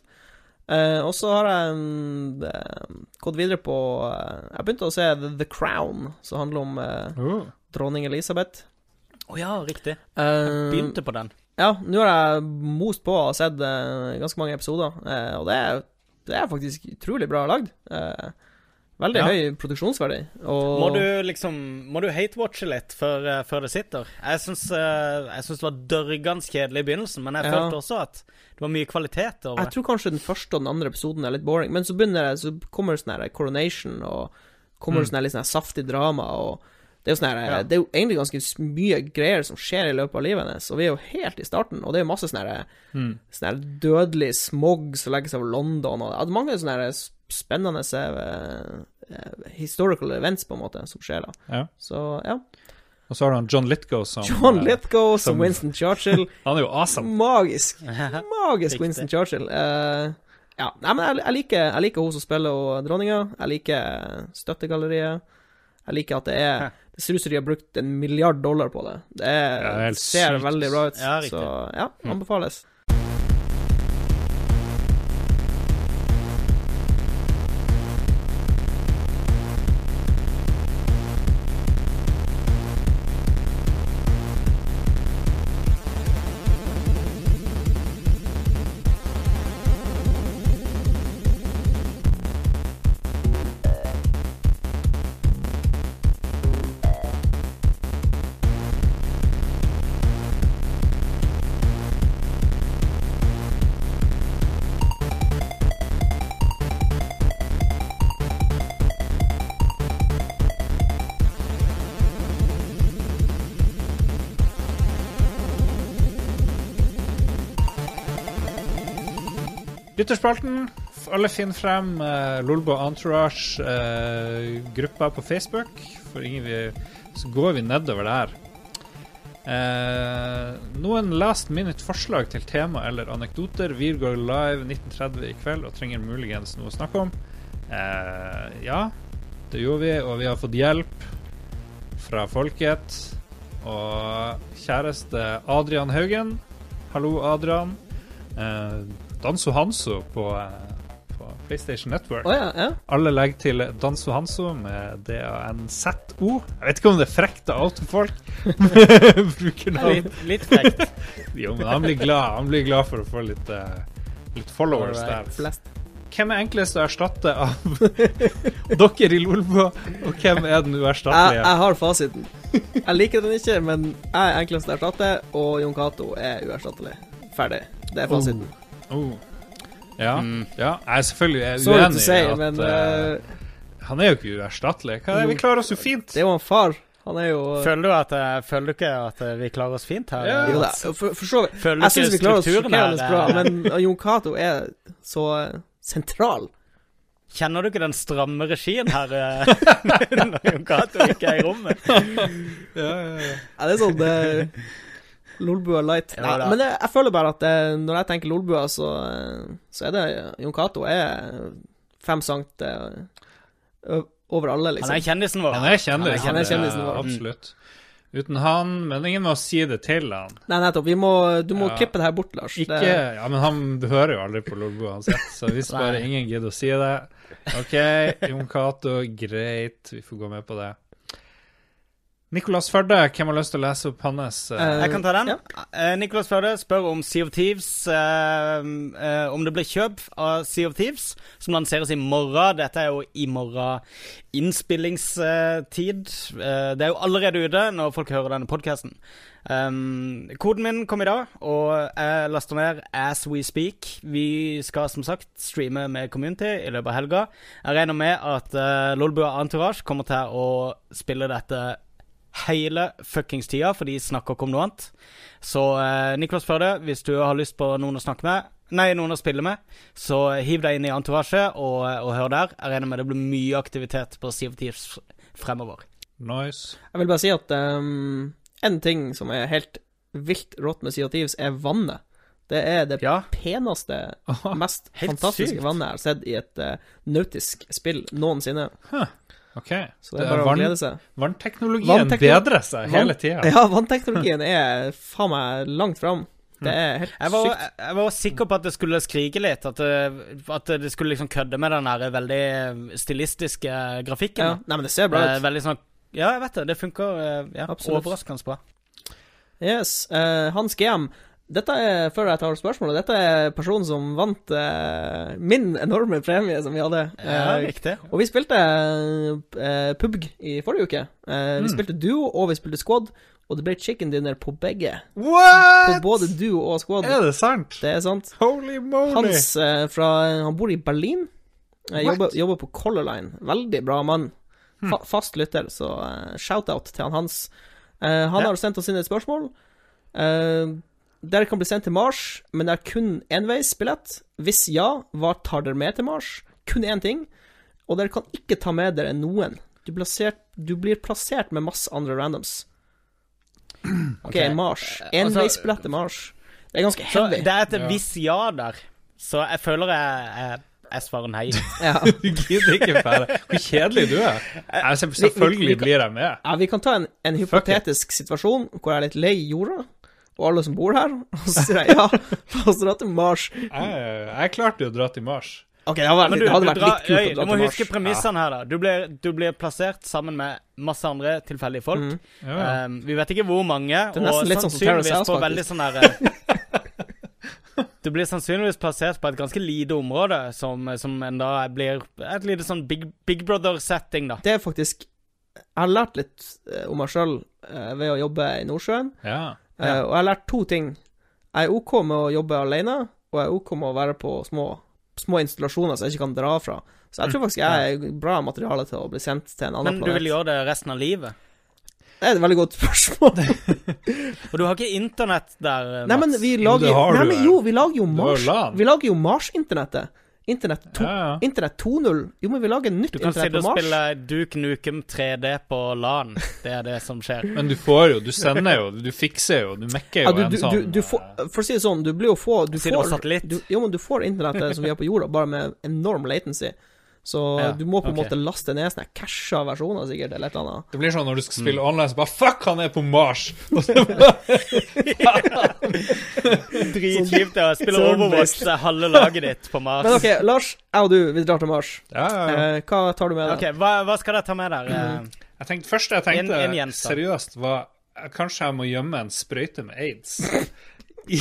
Speaker 2: Uh, og så har jeg um, eh, gått videre på uh, Jeg begynte å se The, The Crown, som handler om uh,
Speaker 1: Oh.
Speaker 2: dronning Elisabeth.
Speaker 3: Å ja, riktig.
Speaker 2: jeg
Speaker 3: Begynte på den.
Speaker 2: Ja, nå har jeg most på og sett ganske mange episoder, og det er, det er faktisk utrolig bra lagd. Eh, veldig
Speaker 3: Ja.
Speaker 2: høy produksjonsverdi. Og
Speaker 3: Må du liksom Må du hate-watche litt før, eh, før det sitter? Jeg syns, eh, det var dørgende kjedelig i begynnelsen, men jeg
Speaker 2: Ja.
Speaker 3: følte også at det var mye kvalitet over
Speaker 2: Jeg tror kanskje den første og den andre episoden er litt boring, men så begynner det, så kommer det sånn her coronation, og kommer det sånn her litt sånn saftig drama, og det er jo sånn her
Speaker 1: Ja.
Speaker 2: Det er jo egentlig ganske mye greier som skjer i løpet av livet hennes, og vi er jo helt i starten, og det er jo masse sånn
Speaker 1: Mm.
Speaker 2: sånn dødelig smog som legger seg over London, og mange sånne her spennende eh, historical events, på en måte, som skjer da.
Speaker 1: Ja.
Speaker 2: Så ja.
Speaker 1: Og så har du han John Lithgow som
Speaker 2: John
Speaker 1: eh,
Speaker 2: Lithgow som
Speaker 1: som-
Speaker 2: Winston Churchill. (laughs)
Speaker 1: Han er jo awesome.
Speaker 2: Magisk. (laughs) Magisk Winston Churchill. Uh, ja, nei, men jeg, jeg, liker, jeg liker hun som spiller og dronninga. Jeg liker støttegalleriet. Jeg liker at det er Det ser ut som de har brukt en milliard dollar på det. Det er,
Speaker 1: Ja, helt
Speaker 2: ser
Speaker 1: sykt.
Speaker 2: veldig bra ut.
Speaker 3: Ja,
Speaker 2: så ja, anbefales.
Speaker 1: Lytterspalten. Alle finner frem uh, Lolbo Entourage-gruppa på Facebook. For ingen vi, så går vi nedover der. Uh, noen last minute forslag til tema eller anekdoter. Vi går live 1930 i kveld og trenger muligens noe å snakke om. Uh, ja, det gjorde vi, og vi har fått hjelp fra folket. Og kjæreste Adrian Haugen. Hallo, Adrian. Eh, Danso Hanso på, eh, på PlayStation Network.
Speaker 2: Oh, ja, ja.
Speaker 1: Alle legger til Danso Hanso med D-A-N-Z-O. Jeg vet ikke om det er frekt av autofolk. (laughs) Bruker navn.
Speaker 3: Litt, litt frekt. (laughs)
Speaker 1: Jo, men han blir glad Han blir glad for å få litt, eh, litt followers
Speaker 3: right.
Speaker 1: der.
Speaker 2: Flest.
Speaker 1: Hvem er enklest å erstatte av (laughs) dere i Lolbo, og hvem er den
Speaker 2: Jeg,
Speaker 1: uerstattelige?
Speaker 2: jeg har fasiten. Jeg liker den ikke, men jeg er enklest å erstatte, og Jon Cato er uerstattelig. Ferdig. Det er fasiten.
Speaker 1: Oh. Ja,
Speaker 3: Mm.
Speaker 1: ja, jeg er selvfølgelig er
Speaker 2: Sorry
Speaker 1: uenig
Speaker 2: si,
Speaker 1: i at
Speaker 2: men
Speaker 1: eh,
Speaker 2: eh,
Speaker 1: Han er jo ikke uerstattelig. Hva er det? Vi klarer oss jo fint.
Speaker 2: det er jo en far. Han er jo
Speaker 3: Føler du, at, eh, føler du ikke at eh, vi klarer oss fint her?
Speaker 1: Ja.
Speaker 2: Jo da, for, for så vidt. Jeg syns vi klarer oss sjokkerende bra,
Speaker 3: eh,
Speaker 2: men Jon Cato er så eh, sentral.
Speaker 3: Kjenner du ikke den stramme regien her eh, (laughs) når Jon Cato ikke er i rommet?
Speaker 1: Ja, ja, ja.
Speaker 2: Ja, det er sånn uh, Lolbua light.
Speaker 3: Ja,
Speaker 2: Nei, men jeg, jeg føler bare at det, når jeg tenker Lolbua, så, eh, så er det Jon Cato er fem sankt eh, over alle, liksom.
Speaker 3: Han
Speaker 2: liksom.
Speaker 3: er kjendisen vår.
Speaker 1: Han er kjendis.
Speaker 2: Han er kjendisen vår.
Speaker 1: Ja, absolutt. Uten han, men ingen må si det til han.
Speaker 2: Nei, nettopp. Vi må, du må
Speaker 1: Ja.
Speaker 2: klippe det her bort, Lars.
Speaker 1: Ikke,
Speaker 2: Det,
Speaker 1: ja, men han hører jo aldri på Lolbua uansett, så hvis bare ingen gidder å si det OK, Jon Cato, greit, vi får gå med på det. Nicolas Førde, hvem har lyst til å lese opp hans Eh,
Speaker 3: Jeg kan ta den.
Speaker 2: Ja.
Speaker 3: Eh, Nicholas Førde spør om Sea of Thieves uh, uh, Om det blir kjøp av Sea of Thieves, som lanseres i morgen. Dette er jo i morgen innspillingstid. Det er jo allerede ute når folk hører denne podkasten. Um, koden min kom i dag, og jeg laster ned as we speak. Vi skal som sagt streame med community i løpet av helga. Jeg regner med at uh, Lolbua Entourage kommer til å spille dette hele fuckings tida, for de snakker ikke om noe annet. Så eh, Niklas Førde, hvis du har lyst på noen å snakke med, nei, noen å spille med, så hiv deg inn i Entourage og, og hør der. Jeg regner med det blir mye aktivitet på Sea of Thieves fremover.
Speaker 1: Nice.
Speaker 2: jeg vil bare si at um, en ting som er helt vilt rått med Sea of Thieves, er vannet. Det er det
Speaker 3: Ja.
Speaker 2: peneste,
Speaker 1: Aha,
Speaker 2: mest fantastiske
Speaker 3: sykt.
Speaker 2: vannet jeg har sett i et uh, nautisk spill noensinne.
Speaker 1: OK.
Speaker 2: Så det er bare å glede seg.
Speaker 1: Vannteknologien
Speaker 2: Vanntekno-
Speaker 1: bedrer seg hele tida.
Speaker 2: Ja, vannteknologien er faen meg langt fram. Det er helt
Speaker 3: Jeg var,
Speaker 2: sykt.
Speaker 3: jeg var sikker på at det skulle skrike litt, at det, at det skulle liksom kødde med den der veldig stilistiske grafikken.
Speaker 2: Ja. Nei, men det ser bra
Speaker 3: Eh,
Speaker 2: ut.
Speaker 3: veldig sånn Ja, jeg vet det. Det funker eh, ja, overraskende bra.
Speaker 2: Yes. Uh, Hans GM. Dette er, før jeg tar spørsmålet, dette er personen som vant eh, min enorme premie som vi hadde.
Speaker 3: Ja,
Speaker 2: Eh,
Speaker 3: riktig.
Speaker 2: og vi spilte eh, PUBG i forrige uke. Eh, Vi
Speaker 1: Mm.
Speaker 2: spilte duo, og vi spilte squad, og det ble chicken dinner på begge.
Speaker 1: What?!
Speaker 2: På både duo og squad.
Speaker 1: Er det sant?
Speaker 2: Det er sant.
Speaker 1: Holy moly!
Speaker 2: Hans eh, fra Han bor i Berlin. Eh, jobber, jobber på Color Line. Veldig bra mann. Fa fast lytter, så eh, shout-out til han Hans. Eh, han
Speaker 3: Ja.
Speaker 2: har sendt oss inn et spørsmål. Uh, dere kan bli sendt til Mars, men det er kun enveisbillett. Hvis ja, hva tar dere med til Mars? Kun én ting. Og dere kan ikke ta med dere noen. Du, plassert, du blir plassert med masse andre randoms. (clears throat) OK,
Speaker 3: okay.
Speaker 2: Mars.
Speaker 3: Eh, altså-
Speaker 2: Enveisbillett til Mars. Det er ganske
Speaker 3: Så det er et
Speaker 1: Ja.
Speaker 3: hvis ja der. Så jeg føler jeg, jeg, jeg svarer nei. (laughs)
Speaker 2: Ja. (laughs)
Speaker 1: Du gidder ikke fære. Hvor kjedelig du er. Jeg, selv- selvfølgelig
Speaker 2: vi kan-
Speaker 1: blir jeg med.
Speaker 2: Ja, vi kan ta en, en hypotetisk situasjon hvor jeg er litt lei jorda, og alle som bor her, og (laughs) så sier jeg ja, la oss dra til Mars.
Speaker 1: Jeg, jeg klarte jo å dra til Mars.
Speaker 2: Ok, det hadde vært,
Speaker 3: du,
Speaker 2: det hadde
Speaker 3: du,
Speaker 2: vært
Speaker 3: dra,
Speaker 2: litt kult
Speaker 3: øy,
Speaker 2: å dra
Speaker 3: du må huske
Speaker 2: Mars.
Speaker 3: premissene her, da. Du blir, du blir plassert sammen med masse andre tilfeldige folk.
Speaker 2: Mm.
Speaker 1: Ja, ja.
Speaker 3: Um, vi vet ikke hvor mange,
Speaker 2: Det er nesten
Speaker 3: og
Speaker 2: litt sånn som Terrace
Speaker 3: sannsynligvis
Speaker 2: House,
Speaker 3: på veldig sånn der eh, (laughs) Du blir sannsynligvis plassert på et ganske lite område, som, som en da blir et lite sånn Big, Big Brother-setting, da.
Speaker 2: Det er faktisk Jeg har lært litt eh, om meg sjøl ved å jobbe i Nordsjøen,
Speaker 1: ja.
Speaker 2: Eh,
Speaker 3: Ja.
Speaker 2: og jeg har lært to ting. Jeg er OK med å jobbe alene, og jeg er OK med å være på små, små installasjoner som jeg ikke kan dra fra. Så jeg tror faktisk jeg er bra materiale til å bli sendt til en annen planet.
Speaker 3: Men du vil gjøre det resten av livet?
Speaker 2: Det er et veldig godt spørsmål. (laughs)
Speaker 3: Og du har ikke internett der, Mats?
Speaker 2: Nei, men vi lager
Speaker 1: det
Speaker 2: Nei, men jo, vi lager jo Mars.
Speaker 1: jo
Speaker 2: Vi lager jo Mars-internettet. Internett, to,
Speaker 1: Ja, ja.
Speaker 2: Internett 2.0. Jo, men vi lager nytt
Speaker 3: Du kan
Speaker 2: internett
Speaker 3: sitte
Speaker 2: på
Speaker 3: og
Speaker 2: Mars.
Speaker 3: spille Duke Nukem 3D på LAN. Det er det som skjer.
Speaker 1: Men du får jo, du sender jo, du fikser jo, du mekker jo
Speaker 2: Ja, du,
Speaker 1: en
Speaker 2: du,
Speaker 1: sånn
Speaker 2: du, du får, for å si det sånn, du blir jo få Du
Speaker 3: Sitter på
Speaker 2: får,
Speaker 3: satellitt.
Speaker 2: du, jo, men du får internettet som vi har på jorda, bare med enorm latency. Så
Speaker 3: Ja,
Speaker 2: du må på en
Speaker 3: okay.
Speaker 2: måte laste ned sånne casha versjoner, sikkert, eller et eller annet.
Speaker 1: Det blir sånn når du skal
Speaker 2: Mm.
Speaker 1: spille online, så bare Fuck, han er på Mars! (laughs) (laughs) (laughs) (laughs)
Speaker 3: Dritkjipt å spille Overwatch, så er halve laget ditt på Mars.
Speaker 2: Men OK, Lars, jeg og du, vi drar til Mars.
Speaker 1: ja, ja, ja.
Speaker 2: Eh, hva tar du med deg?
Speaker 3: Ok, hva, hva skal jeg ta med der? Mm.
Speaker 1: Jeg tenkte, første jeg tenkte
Speaker 3: En- en
Speaker 1: seriøst, var Kanskje jeg må gjemme en sprøyte med aids. (laughs)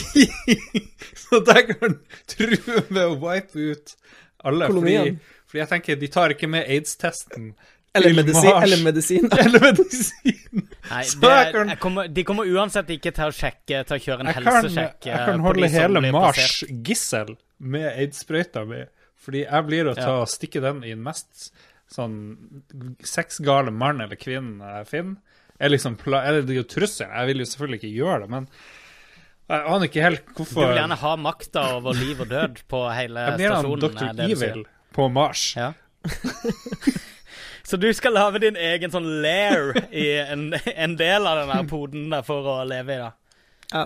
Speaker 1: så at jeg kan true med å wipe ut alle. Fordi, fordi jeg tenker, de tar ikke med aids-testen.
Speaker 2: Eller medisin. Eller (laughs) medisin.
Speaker 1: Eller medisin.
Speaker 3: Nei, det,
Speaker 1: kan-
Speaker 3: kommer, de kommer uansett ikke til å sjekke Til å kjøre en
Speaker 1: Jeg kan,
Speaker 3: helsesjekk.
Speaker 1: jeg
Speaker 3: eh,
Speaker 1: kan holde hele Mars gissel med aids-sprøyta mi. Fordi jeg blir å ta stikke den i den mest sånn sexgale mann eller kvinne jeg finner. Er liksom eller det er jo trusselen. Jeg vil jo selvfølgelig ikke gjøre det, men jeg aner ikke helt hvorfor Du
Speaker 3: vil gjerne ha makta over liv og død på hele
Speaker 1: Jeg blir han
Speaker 3: stasjonen.
Speaker 1: Dr. Evil på Mars.
Speaker 3: Ja. (laughs) (laughs) Så du skal lage din egen sånn lair i en, en del av den der poden der for å leve i, da?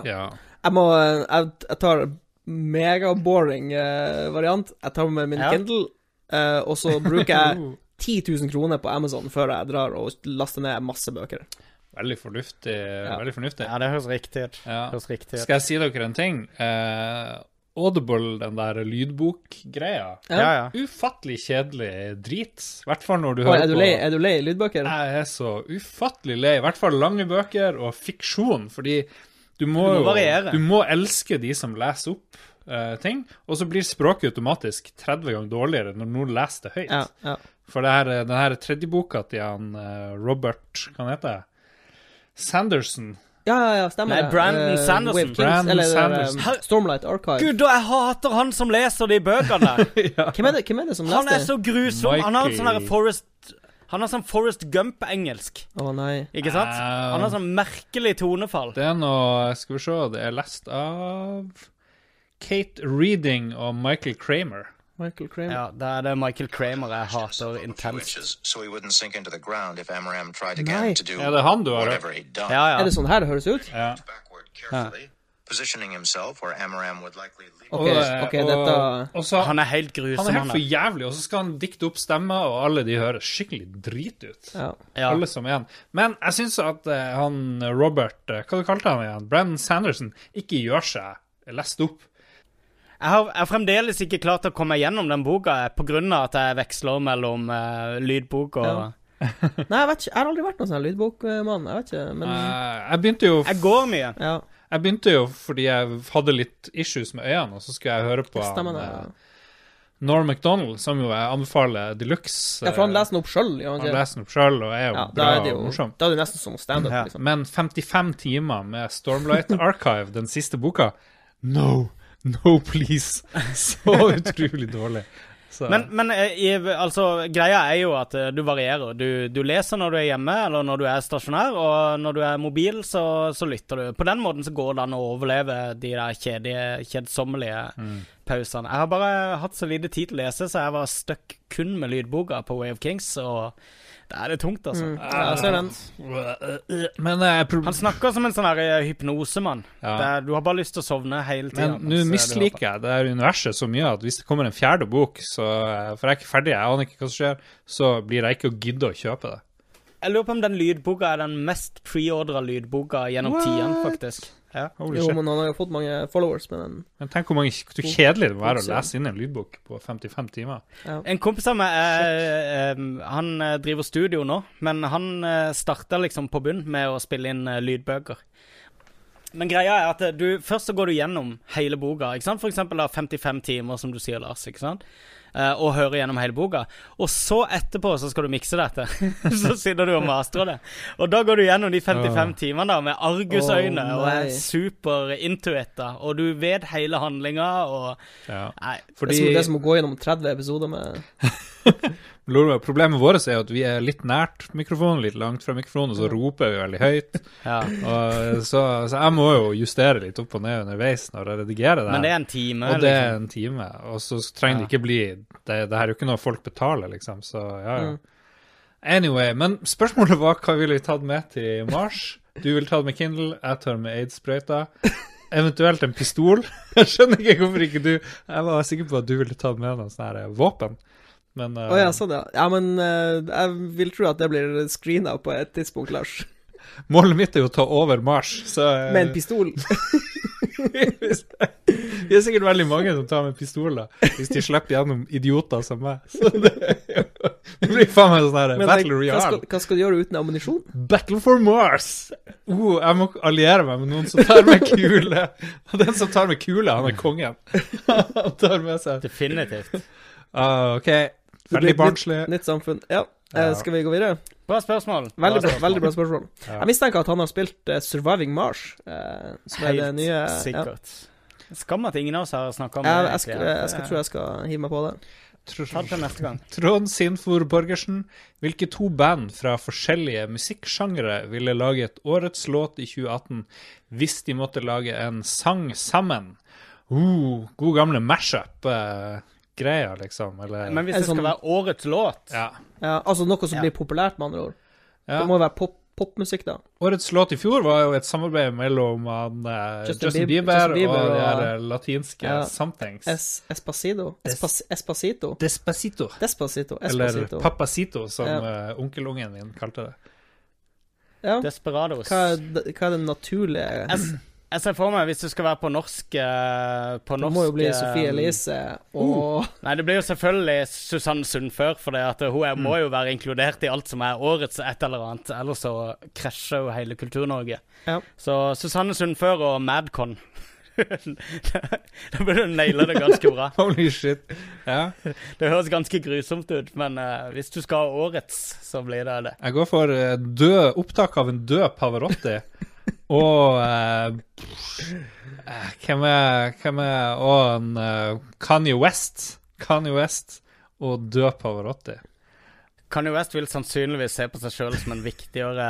Speaker 1: Ja.
Speaker 2: Jeg må Jeg, jeg tar megaboring uh, variant. Jeg tar med min
Speaker 3: Ja.
Speaker 2: Kindle, uh, og så bruker jeg (laughs) 10 000 kroner på Amazon før jeg drar og laster ned masse bøker.
Speaker 1: Veldig fornuftig. Veldig fornuftig.
Speaker 3: Ja, det høres riktig ut.
Speaker 1: Ja. Skal jeg si dere en ting? Eh, Audible, den der lydbokgreia.
Speaker 2: Ja.
Speaker 3: Ja, ja.
Speaker 1: Ufattelig kjedelig drit. I hvert fall når du
Speaker 2: Oi,
Speaker 1: hører
Speaker 2: er, du
Speaker 1: på
Speaker 2: lei, er du lei lydbøker?
Speaker 1: Jeg er så ufattelig lei. I hvert fall lange bøker og fiksjon, fordi du må,
Speaker 3: Du må variere.
Speaker 1: Du må elske de som leser opp uh, ting, og så blir språket automatisk 30 ganger dårligere når noen leser det høyt.
Speaker 2: Ja, ja.
Speaker 1: For det her, den her tredje boka til han eh, Robert Hva han heter Sanderson.
Speaker 2: Ja, ja, ja, stemmer
Speaker 3: Nei,
Speaker 2: det.
Speaker 3: Brandon
Speaker 2: Eh,
Speaker 3: Sanderson.
Speaker 2: Wave Kings,
Speaker 1: Brandon
Speaker 2: eller
Speaker 1: Sanderson.
Speaker 2: eh, Stormlight Archive.
Speaker 3: Gud, og jeg hater han som leser de bøkene! (laughs)
Speaker 2: Hvem er det, hvem er det som
Speaker 3: Han er
Speaker 2: leste?
Speaker 3: så grusom. Han har sånn
Speaker 1: Michael-
Speaker 3: Forest Han har sånn Forest Gump-engelsk,
Speaker 2: Å nei.
Speaker 3: ikke sant?
Speaker 1: Au.
Speaker 3: Han har sånn merkelig tonefall.
Speaker 1: Det er noe Skal vi se, det er lest av Kate Reading og Michael Kramer.
Speaker 2: Michael Kramer.
Speaker 3: Ja, det er det Michael Kramer jeg hater intenst.
Speaker 4: so he wouldn't sink into the ground if Amram tried
Speaker 2: Nei.
Speaker 4: er
Speaker 1: Ja, det er han du har hørt.
Speaker 3: Ja, ja.
Speaker 2: Er det sånn her det høres ut?
Speaker 1: Ja.
Speaker 4: ja. carefully, positioning himself where Amram would.
Speaker 2: Ok,
Speaker 1: Og,
Speaker 2: ok, dette
Speaker 1: og så,
Speaker 3: Han er helt
Speaker 1: han er helt for jævlig, og så skal han dikte opp stemmer, og alle de høres skikkelig drit ut.
Speaker 2: Ja.
Speaker 3: Ja.
Speaker 1: Alle som en. Men jeg syns at eh, han Robert eh, Hva du kalte han igjen? Brandon Sanderson ikke gjør seg lest opp.
Speaker 3: Jeg har, jeg har fremdeles ikke klart å komme gjennom den boka pga. på grunn av at jeg veksler mellom uh, lydbok og
Speaker 2: Ja. (laughs) Nei, jeg vet ikke. Jeg har aldri vært noen sånn lydbokmann. Jeg vet ikke, men
Speaker 1: uh, jeg begynte jo
Speaker 3: Jeg går mye.
Speaker 2: ja.
Speaker 1: Jeg begynte jo fordi jeg hadde litt issues med øynene, og så skulle jeg høre på
Speaker 2: stemmer,
Speaker 1: han,
Speaker 2: ja.
Speaker 1: eh, Norm MacDonald, som jo jeg anbefaler de luxe.
Speaker 2: Ja, for han leser den opp sjøl.
Speaker 1: Han leser den opp sjøl og er jo
Speaker 2: Ja,
Speaker 1: bra
Speaker 2: er jo
Speaker 1: og morsom.
Speaker 2: Da er det nesten som standup,
Speaker 3: Ja.
Speaker 2: liksom.
Speaker 1: Men 55 timer med Stormlight Archive, den siste boka No, no please. (laughs) Så utrolig dårlig. Så,
Speaker 3: Men, men eh, altså, greia er jo at eh, du varierer. Du, du leser når du er hjemme, eller når du er stasjonær, og når du er mobil, så, så lytter du. På den måten så går det an å overleve de der kjedige, kjedsommelige pausene. Jeg har bare hatt så lite tid til å lese, så jeg var stuck kun med lydboka på Way of Kings, og da er det tungt, altså.
Speaker 2: Mm. Ja, jeg ser den.
Speaker 1: Men, eh,
Speaker 3: Han snakker som en sånn eh, hypnosemann.
Speaker 1: Ja.
Speaker 3: Det Du har bare lyst til å sovne hele tida.
Speaker 1: men nå misliker jeg det her universet så mye at hvis det kommer en fjerde bok, så eh, For jeg er ikke ferdig, jeg aner ikke hva som skjer, så blir jeg ikke å gidde å kjøpe det.
Speaker 3: Jeg lurer på om den lydboka er den mest preordra lydboka gjennom tidene, faktisk. Ja.
Speaker 1: Holy
Speaker 2: Jo,
Speaker 1: shit.
Speaker 2: men han har jo fått mange followers med den.
Speaker 1: Men tenk hvor, mange, hvor kjedelig det må være å lese inn en lydbok på 55 timer.
Speaker 3: En kompis av meg eh, eh, Han eh, driver studio nå, men han starta liksom på bunn med å spille inn lydbøker. Men greia er at du først så går du gjennom hele boka. ikke sant? For eksempel da 55 timer, som du sier, Lars. ikke sant? Eh, og hører gjennom hele boka. Og så etterpå så skal du mikse dette. (laughs) så sitter du og mastrer det. Og da går du gjennom de 55 timene da med argusøyne
Speaker 2: oh,
Speaker 3: og er super into it. da. Og du vet hele handlinga og
Speaker 1: Ja.
Speaker 3: Nei.
Speaker 2: Det er,
Speaker 1: Fordi
Speaker 2: som, det er som å gå gjennom 30 episoder med. (laughs)
Speaker 1: Problemet vårt er at vi er litt nært mikrofonen, litt langt fra mikrofonen, og så roper vi veldig høyt. (laughs)
Speaker 3: Ja.
Speaker 1: Og så, så jeg må jo justere litt opp og ned underveis når jeg redigerer det.
Speaker 3: Men det er en time,
Speaker 1: og det er
Speaker 3: liksom.
Speaker 1: en time. Og så trenger det ikke bli det, det her er jo ikke noe folk betaler, liksom. Så ja, ja.
Speaker 2: Mm.
Speaker 1: Anyway, men spørsmålet var hva ville vi tatt med til Mars? Du ville tatt med Kindle, jeg tar med aids-sprøyta. Eventuelt en pistol. (laughs) Jeg skjønner ikke hvorfor ikke du Jeg var sikker på at du ville tatt med noe sånt våpen. Men
Speaker 2: Å
Speaker 1: oh,
Speaker 2: ja, sånn, ja. Ja, men uh, jeg vil tro at det blir screena på et tidspunkt, Lars. (laughs)
Speaker 1: målet mitt er jo å ta over Mars, så uh,
Speaker 2: Med en pistol. (laughs)
Speaker 1: Vi er sikkert veldig mange som tar med pistoler, hvis de slipper gjennom idioter som meg. (laughs) Så det, det blir faen meg sånn her Battle
Speaker 2: hva skal,
Speaker 1: Royale.
Speaker 2: hva skal du gjøre uten ammunisjon?
Speaker 1: Battle for Mars! Oh, jeg må alliere meg med noen som tar med kule. Og den som tar med kule, han er kongen. Han tar med seg
Speaker 3: Definitivt.
Speaker 1: Uh, OK. Veldig barnslig.
Speaker 2: Nytt, nytt samfunn. Ja.
Speaker 1: Ja.
Speaker 2: Eh, skal vi gå videre?
Speaker 3: Bra spørsmål.
Speaker 2: Veldig bra, veldig bra spørsmål.
Speaker 1: Ja.
Speaker 2: Jeg mistenker at han har spilt uh, Surviving Mars, uh, som er det
Speaker 3: Helt
Speaker 2: nye ja.
Speaker 3: sikkert. Skam at ingen av oss har snakka om det.
Speaker 2: jeg, skal,
Speaker 3: jeg,
Speaker 2: jeg skal, tror jeg skal hive meg på det. (laughs)
Speaker 1: Trond Sinfor Borgersen, hvilke to band fra forskjellige musikksjangre ville laget årets låt i 2018 hvis de måtte lage en sang sammen? Uh, god gamle mashup-greia, liksom. Eller
Speaker 3: Men hvis det skal
Speaker 2: sånn-
Speaker 3: være årets låt
Speaker 1: ja.
Speaker 2: Ja, altså noe som
Speaker 3: Ja.
Speaker 2: blir populært, med andre ord.
Speaker 1: ja.
Speaker 2: Det må være pop, popmusikk, da.
Speaker 1: Årets låt i fjor var jo et samarbeid mellom han, eh,
Speaker 2: Justin
Speaker 1: Justin,
Speaker 2: Bieber- Justin Bieber
Speaker 1: og de
Speaker 2: og-
Speaker 1: her eh, latinske
Speaker 2: Ja.
Speaker 1: somethings.
Speaker 2: Es, Espacito?
Speaker 1: Des-
Speaker 2: Espas, Espacito?
Speaker 1: Despacito.
Speaker 2: Despacito?
Speaker 1: Eller Papacito, som
Speaker 2: Ja.
Speaker 1: eh, onkelungen min kalte det.
Speaker 2: Ja.
Speaker 3: Desperados.
Speaker 2: Hva det- hva er det naturlige
Speaker 3: Jeg, jeg ser for meg, hvis du skal være på norsk eh, På
Speaker 2: Det
Speaker 3: norsk
Speaker 2: må jo bli
Speaker 3: eh,
Speaker 2: Sofie Elise og
Speaker 3: Nei, det blir jo selvfølgelig Susanne Sundfør, for hun mm. må jo være inkludert i alt som er årets et eller annet, ellers så krasjer jo hele Kultur-Norge.
Speaker 2: Ja.
Speaker 3: Så Susanne Sundfør og Madcon (laughs) Da burde du naile det ganske bra. (laughs)
Speaker 1: Holy shit. Ja.
Speaker 3: Det høres ganske grusomt ut, men uh, hvis du skal ha årets, så blir det det.
Speaker 1: Jeg går for uh, død, opptak av en død Pavarotti. Og eh, eh, hvem er Hvem er Og en uh, Kanye West. Kanye West og død Pavarotti.
Speaker 3: Kanye West vil sannsynligvis se på seg sjøl som en viktigere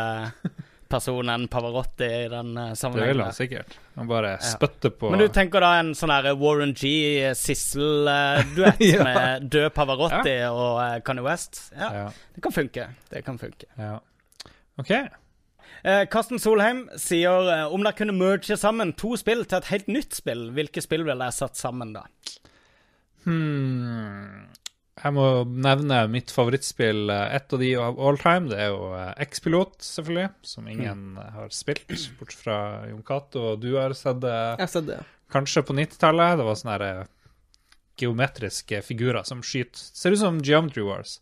Speaker 3: person enn Pavarotti i den sammenhengen.
Speaker 1: Det vil han sikkert. Han bare
Speaker 3: Ja.
Speaker 1: spytter på
Speaker 3: Men du tenker da en sånn her Warren G-Sissel-duett (laughs)
Speaker 1: Ja.
Speaker 3: med død Pavarotti og eh, Kanye West? Ja,
Speaker 1: ja,
Speaker 3: det kan funke. Det kan funke.
Speaker 1: ja. OK.
Speaker 3: Eh, Karsten Solheim sier eh, om dere kunne merge sammen to spill til et helt nytt spill, hvilke spill ville dere satt sammen da?
Speaker 1: Hmm. Jeg må nevne mitt favorittspill, Et ett av de av all time. Det er jo eh, X-Pilot, selvfølgelig, som ingen mm. har spilt, bortsett fra Jon Cato, og du har sett det
Speaker 2: Jeg har sett det.
Speaker 1: kanskje på 90-tallet. Det var sånne her, eh, geometriske figurer som skyter. Ser ut som Geometry Wars,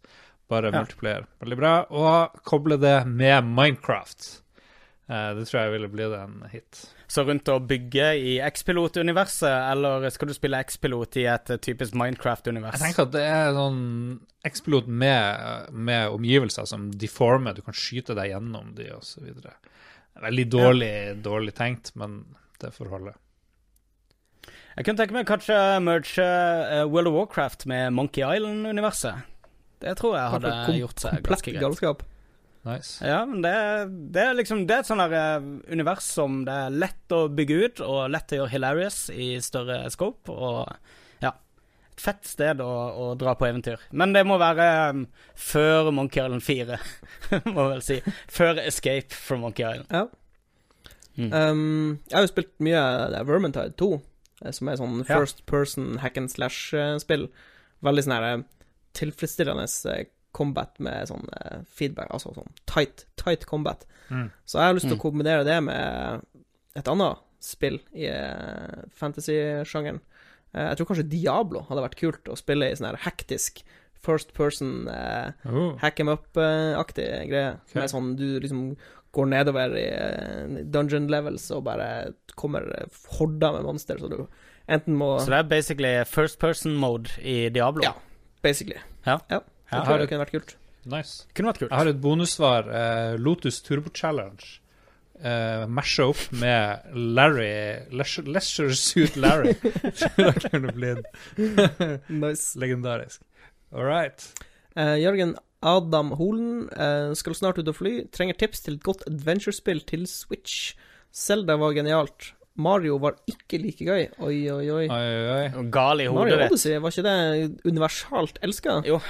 Speaker 1: bare
Speaker 3: Ja.
Speaker 1: multiplier. Veldig bra. Og koble det med Minecraft. Eh, det tror jeg ville blitt en hit.
Speaker 3: Så rundt å bygge i X-Pilot-universet, eller skal du spille X-Pilot i et eh, typisk Minecraft-univers?
Speaker 1: Jeg tenker at det er sånn X-pilot med, med omgivelser som deformer. Du kan skyte deg gjennom de, osv. Veldig dårlig, dårlig tenkt, men det får holde.
Speaker 3: Jeg kunne tenke meg kanskje merge eh, World of Warcraft med Monkey Island-universet. Det tror jeg hadde gjort seg ganske greit.
Speaker 2: galskap.
Speaker 1: Nice.
Speaker 3: Ja, men det, det er liksom Det er et sånn univers som det er lett å bygge ut, og lett å gjøre hilarious i større scope, og ja Et fett sted å, å dra på eventyr. Men det må være um, før Monkey Island 4, (laughs) må vel si. Før Escape from Monkey Island.
Speaker 2: Ja.
Speaker 3: Mm.
Speaker 2: Um, jeg har jo spilt mye er Vermintide 2, eh, som er sånn
Speaker 3: Ja.
Speaker 2: first person hack and slash-spill. Veldig sånn her tilfredsstillende combat med sånn eh, feedback, altså sånn tight, tight combat.
Speaker 1: Mm.
Speaker 2: Så jeg har lyst til
Speaker 3: Mm.
Speaker 2: å kombinere det med et annet spill i uh, fantasy-sjangeren. Eh, jeg tror kanskje Diablo hadde vært kult å spille i sånn her hektisk first person eh,
Speaker 1: Oh.
Speaker 2: hack em up-aktig greie.
Speaker 1: Okay.
Speaker 2: Med sånn du liksom går nedover i eh, dungeon levels og bare kommer horder med monster, så du enten må
Speaker 3: Så det er basically first person mode i Diablo.
Speaker 2: Ja. Basically.
Speaker 3: Ja.
Speaker 2: ja.
Speaker 3: Ja.
Speaker 2: Jeg tror det kunne vært kult.
Speaker 1: Nice.
Speaker 3: Kunne vært kult.
Speaker 1: Jeg har et bonussvar. Uh, Lotus Turbo Challenge. Uh, Masha opp med Larry Leisure, Leisure Suit Larry. (laughs) (laughs) det kunne blitt (laughs)
Speaker 2: Nice.
Speaker 1: legendarisk. All right.
Speaker 2: Uh, Jørgen Adam Holen uh, skal snart ut og fly. Trenger tips til et godt adventure-spill til Switch. Zelda var genialt. Mario var ikke like gøy. Oi, oi, oi.
Speaker 1: Oi, oi.
Speaker 3: Gal i hodet
Speaker 2: Mario
Speaker 3: du.
Speaker 2: Odyssey, var ikke det universalt elska?
Speaker 3: Jo,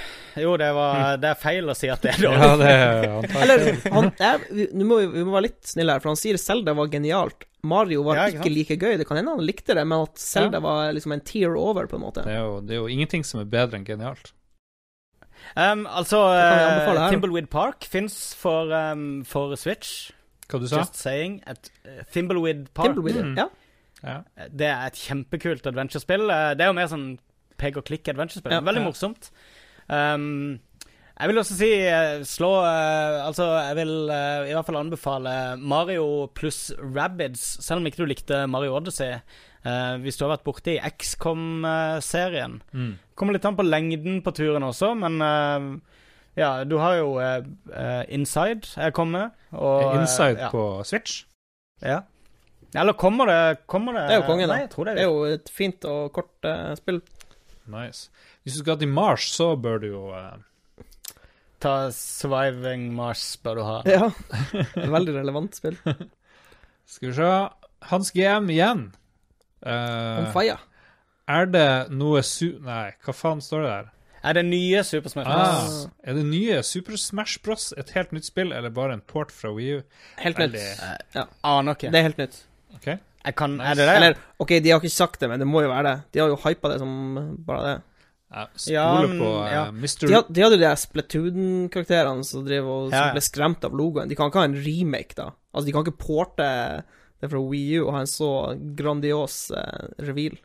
Speaker 3: det, var, det er feil å si at det er (laughs) dårlig.
Speaker 1: Ja, det er.
Speaker 2: Eller, han, er, vi, må vi, må være litt snille her, for han sier Zelda var genialt. Mario var
Speaker 3: Ja, ikke
Speaker 2: ikke, like gøy. Det kan hende han likte det, men at Zelda var liksom en tear over, på en måte.
Speaker 1: Det er, jo, det er jo ingenting som er bedre enn genialt.
Speaker 3: Um, altså,
Speaker 2: her.
Speaker 3: Thimbleweed Park fins for, um, for Switch.
Speaker 1: Hva du sa
Speaker 3: Just saying. Et, uh, Thimbleweed Park.
Speaker 2: Thimbleweed,
Speaker 1: Mm.
Speaker 2: ja.
Speaker 1: Ja.
Speaker 3: Det er et kjempekult adventure-spill. Uh, Det er jo mer sånn pek og klikk-adventure-spill.
Speaker 2: Ja.
Speaker 3: Veldig
Speaker 1: Ja.
Speaker 3: morsomt. Um, jeg vil også si slå uh, Altså, jeg vil uh, i hvert fall anbefale Mario pluss Rabbids, selv om ikke du likte Mario Odyssey. Uh, hvis du har vært borte i XCOM-serien.
Speaker 1: Mm.
Speaker 3: Kommer litt an på lengden på turen også, men uh, ja, du har jo uh, Inside er kommet. Og, uh,
Speaker 1: Inside
Speaker 3: ja.
Speaker 1: på Switch.
Speaker 3: Ja. Eller kommer det, kommer det
Speaker 2: Det er jo kongen, da.
Speaker 3: Nei, jeg tror det
Speaker 2: Det
Speaker 3: er
Speaker 2: er jo et fint og kort uh, spill.
Speaker 1: Nice. Hvis du skal til Mars, så bør du jo uh...
Speaker 3: Ta Sviving Mars, bør du ha.
Speaker 2: Ja. (laughs) Veldig relevant spill. (laughs)
Speaker 1: Skal vi se Hans GM igjen. Uh,
Speaker 2: Om fire.
Speaker 1: er det noe su... Nei, hva faen står det der?
Speaker 3: Er det nye Super Smash Bros?
Speaker 1: Ah, er det nye Super Smash Bros. et helt nytt spill, eller bare en port fra Wii U?
Speaker 2: Helt nytt.
Speaker 1: Veldig-
Speaker 3: Aner ikke.
Speaker 2: Det er helt nytt.
Speaker 1: Ok.
Speaker 3: Jeg kan,
Speaker 1: Nice.
Speaker 3: Er det det?
Speaker 2: Eller, OK, de har ikke sagt det, men det må jo være det. De har jo hypa det som bare det.
Speaker 3: Ja,
Speaker 1: stoler
Speaker 3: men-
Speaker 1: på uh,
Speaker 3: ja.
Speaker 1: Mr.
Speaker 2: De, de hadde jo de Splatoon-karakterene som, driver og- som
Speaker 3: Ja, ja.
Speaker 2: ble skremt av logoen. De kan ikke ha en remake, da. Altså, de kan ikke porte det fra Wii U og ha en så grandios uh, reveal.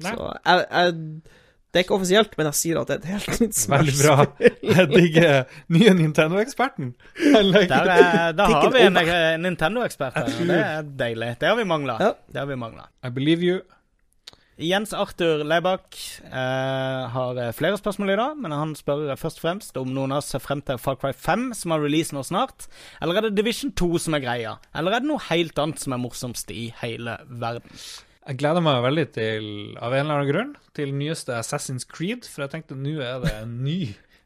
Speaker 1: Nei.
Speaker 2: Så jeg, jeg Det er ikke offisielt, men jeg sier at det er et helt nytt spørsmål. (laughs)
Speaker 1: Veldig bra. Jeg digger nye Nintendo-eksperten.
Speaker 3: Der, er, da har vi en, Nintendo-ekspert. her, Det er deilig. Det har vi mangla.
Speaker 2: Ja.
Speaker 3: Det har vi manglet.
Speaker 1: I believe you.
Speaker 3: Jens Arthur Leibakk eh, har eh, flere spørsmål i dag, men han spør eh, først og fremst om noen av oss ser frem til Far Cry 5, som har release nå snart. Eller er det Division 2 som er greia? Eller er det noe helt annet som er morsomst i hele verden?
Speaker 1: Jeg gleder meg veldig til, av en eller annen grunn, til nyeste Assassin's Creed, for jeg tenkte nå er det en ny,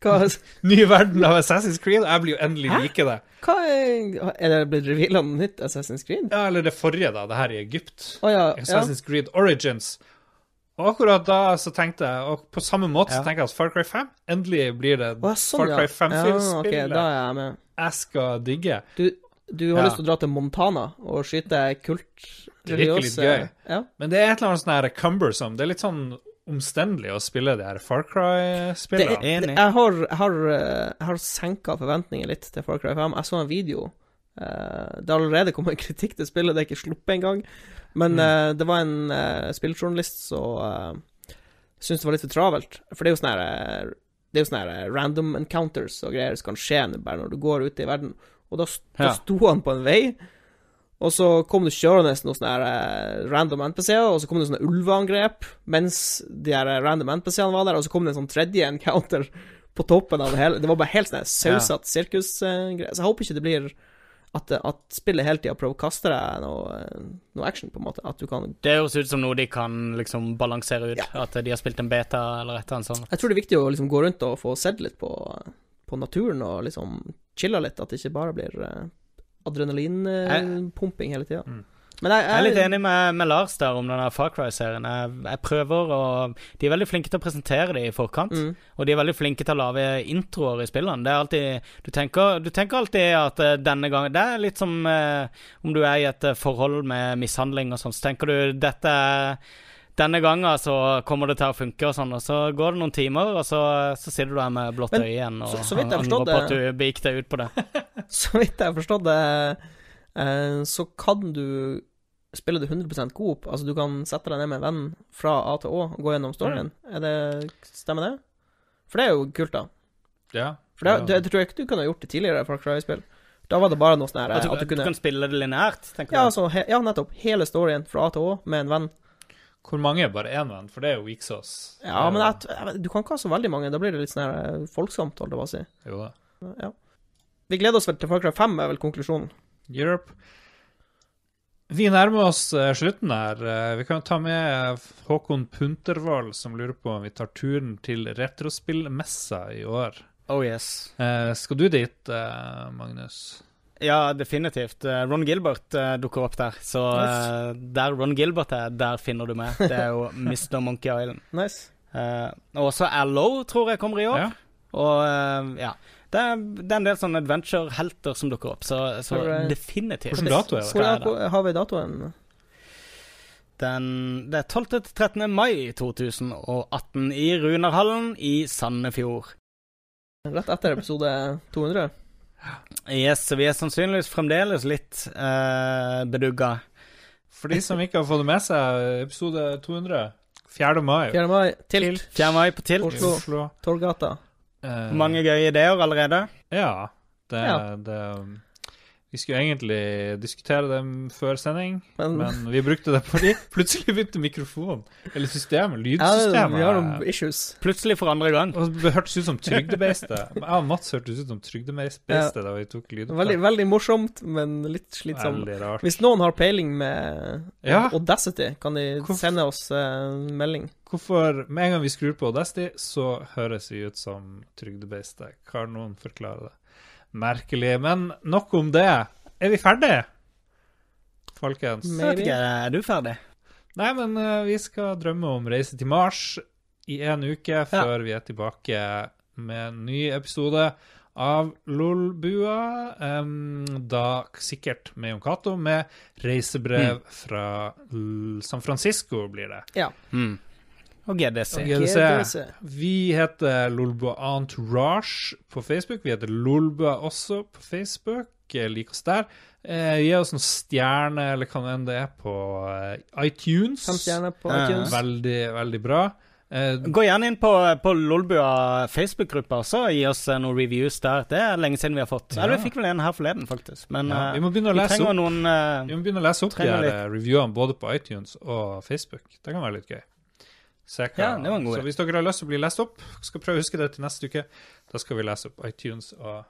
Speaker 1: (laughs) (laughs) ny verden av Assassin's Creed, jeg blir jo endelig
Speaker 2: Hæ?
Speaker 1: like det.
Speaker 2: hva er, er det blitt reveala noe nytt Assassin's Creed?
Speaker 1: Ja, eller det forrige, da, det her i Egypt.
Speaker 2: Oh, ja. ja.
Speaker 1: Assassin's Creed Origins. Og akkurat da så tenkte jeg, og på samme måte så
Speaker 3: Ja.
Speaker 1: tenker jeg at Far Cry 5 Endelig blir det
Speaker 2: oh, sånn,
Speaker 1: Far Cry 5-spillet
Speaker 2: Ja, ok, da er jeg med.
Speaker 1: jeg skal digge.
Speaker 2: Du, du har
Speaker 1: Ja.
Speaker 2: lyst til å dra til Montana og skyte kult
Speaker 1: Det virker litt gøy.
Speaker 2: Ja.
Speaker 1: Men det er et eller annet sånn her cumbersome. Det er litt sånn omstendelig å spille de her Far Cry-spillene.
Speaker 3: Enig.
Speaker 2: jeg har, har, eh, har senka forventningene litt til Far Cry 5. Jeg så en video. eh, det har allerede kommet (laughs) kritikk til spillet, det er ikke sluppet engang. Men
Speaker 1: Mm.
Speaker 2: uh, det var en uh, spilljournalist som uh, syntes det var litt for travelt. For det er jo sånne her, det er jo sånne her random encounters og greier som kan skje bare når du går ute i verden. Og da, da
Speaker 3: Ja.
Speaker 2: sto han på en vei, og så kom det kjørende noen sånne eh, random NPC-er, og så kom det sånne ulveangrep mens de her eh, random NPC-ene var der, og så kom det en sånn tredje encounter på toppen av det hele. Det var bare helt sånn sausete ja. sirkusgreier. Så jeg håper ikke det blir at, at spillet hele tida prøver å kaste deg noe, eh, noe action, på en måte. At du kan
Speaker 3: Det høres ut som noe de kan liksom balansere ut. At de har spilt en beta eller et eller annet sånt.
Speaker 2: Jeg tror det er viktig å liksom gå rundt og få sett litt på, på naturen og liksom chille litt, at det ikke bare blir uh, adrenalinpumping hele tida.
Speaker 1: Mm.
Speaker 2: Men jeg,
Speaker 3: Jeg er litt enig med, med Lars der om denne Far Cry-serien. Jeg, jeg prøver å De er veldig flinke til å presentere det i forkant.
Speaker 2: Mm.
Speaker 3: Og de er veldig flinke til å lage introer i spillene. Det er alltid Du tenker, du tenker alltid at eh, denne gangen Det er litt som eh, om du er i et eh, forhold med mishandling og sånn, så tenker du dette er denne gangen så kommer det til å funke, og sånn, og så går det noen timer, og så, så sitter du der med blått øye igjen og
Speaker 2: så- så vidt jeg
Speaker 3: angrer på at du begikk deg ut på det. (laughs)
Speaker 2: Så vidt jeg har forstått det, eh, så kan du spille det 100% coop. Altså, du kan sette deg ned med en venn fra A til Å og gå gjennom storyen.
Speaker 3: Mm.
Speaker 2: Er det Stemmer det? For det er jo kult, da.
Speaker 1: Ja.
Speaker 2: For det, det, det tror jeg ikke du kunne ha gjort det tidligere Far Cry-spill. Da var det bare noe sånn her
Speaker 3: At du,
Speaker 2: at du kunne
Speaker 3: kan spille det lineært, tenker
Speaker 2: Ja,
Speaker 3: du?
Speaker 2: altså, he, ja, nettopp. Hele storyen fra A til Å med en venn.
Speaker 1: Hvor mange er bare én venn? For det er jo weak sauce.
Speaker 2: Ja, men jeg, jeg, du kan ikke ha så veldig mange. Da blir det litt sånn her eh, folksomt, holdt jeg på å si.
Speaker 1: Jo da.
Speaker 2: Ja. Vi gleder oss vel til Far Cry 5, er vel konklusjonen.
Speaker 1: Europe. Vi nærmer oss eh, slutten her. Eh, vi kan ta med Håkon Puntervold, som lurer på om vi tar turen til retrospillmessa i år.
Speaker 3: Oh yes.
Speaker 1: Eh, skal du dit, Magnus?
Speaker 3: Ja, definitivt. Eh, Ron Gilbert eh, dukker opp der. Så nice. der Ron Gilbert er, der finner du meg. Det er jo (laughs) Mr. Monkey Island.
Speaker 2: Nice.
Speaker 3: Uh, og også LO tror jeg kommer i år.
Speaker 1: Ja.
Speaker 3: Og eh, ja. Det er, det er en del sånne adventure-helter som dukker opp, så, så
Speaker 2: right.
Speaker 3: definitivt.
Speaker 1: Hvilken dato er det?
Speaker 2: Hvor har vi datoen?
Speaker 3: Den, det er 12. til 13. mai 2018 i Runarhallen i Sandefjord.
Speaker 2: Rett etter episode 200?
Speaker 3: Yes, så vi er sannsynligvis fremdeles litt uh, bedugga.
Speaker 1: For de som ikke har fått det med seg, episode 200, 4. mai
Speaker 2: 4. mai, Tilt,
Speaker 3: 4. mai på Tilt.
Speaker 2: Oslo.
Speaker 1: Oslo.
Speaker 2: Torgata.
Speaker 1: Uh,
Speaker 3: Mange gøye ideer allerede.
Speaker 1: Ja. Det,
Speaker 2: Ja.
Speaker 1: det Vi skulle egentlig diskutere dem før sending,
Speaker 2: Men,
Speaker 1: men vi brukte det fordi plutselig begynte mikrofonen, eller systemet,
Speaker 2: ja,
Speaker 1: lydsystemet
Speaker 2: vi har noen issues.
Speaker 3: Plutselig for andre gang.
Speaker 1: Og Det hørtes ut som trygdebeistet. Jeg og Mats hørtes ut som trygdebeistet da vi tok lydopptak.
Speaker 2: Veldig, veldig morsomt, men litt slitsomt. Hvis noen har peiling med
Speaker 1: Ja.
Speaker 2: Audacity, kan de
Speaker 1: Hvorfor-
Speaker 2: sende oss eh, en melding.
Speaker 1: Hvorfor med en gang vi skrur på Audacity, så høres vi ut som trygdebeistet? Kan noen forklare det? Merkelig. Men nok om det. Er vi ferdige, folkens?
Speaker 3: Maybe. Er du ferdig?
Speaker 1: Nei, men uh, vi skal drømme om reise til Mars i en uke før vi er tilbake med en ny episode av Lolbua. Um, da sikkert med Jon Cato, med reisebrev fra L San Francisco, blir det.
Speaker 2: Ja.
Speaker 3: Mm. Og GDC.
Speaker 1: Og GDC.
Speaker 2: GDC.
Speaker 1: Vi heter Lolbua Entourage på Facebook. Vi heter Lolbua også på Facebook. Eh, Lik oss der. Eh, gi oss noen stjerner, eller hva enn det er, på eh, iTunes.
Speaker 2: Fem stjerner på iTunes.
Speaker 1: Veldig, veldig bra. Eh,
Speaker 3: Gå gjerne inn på, på Lolbua Facebook-gruppa også og gi oss eh, noen reviews der. Det er lenge siden vi har fått.
Speaker 1: Ja.
Speaker 3: Eller vi fikk vel en her forleden, faktisk. Men
Speaker 1: ja,
Speaker 3: eh,
Speaker 1: vi må begynne å
Speaker 3: vi
Speaker 1: lese opp,
Speaker 3: noen uh,
Speaker 1: vi må begynne å lese opp de her eh, reviewene både på iTunes og Facebook. Det kan være litt gøy.
Speaker 3: Ja, det var en god
Speaker 1: Så hvis dere har lyst til å bli lest opp, skal prøve å huske det til neste uke. Da skal vi lese opp iTunes og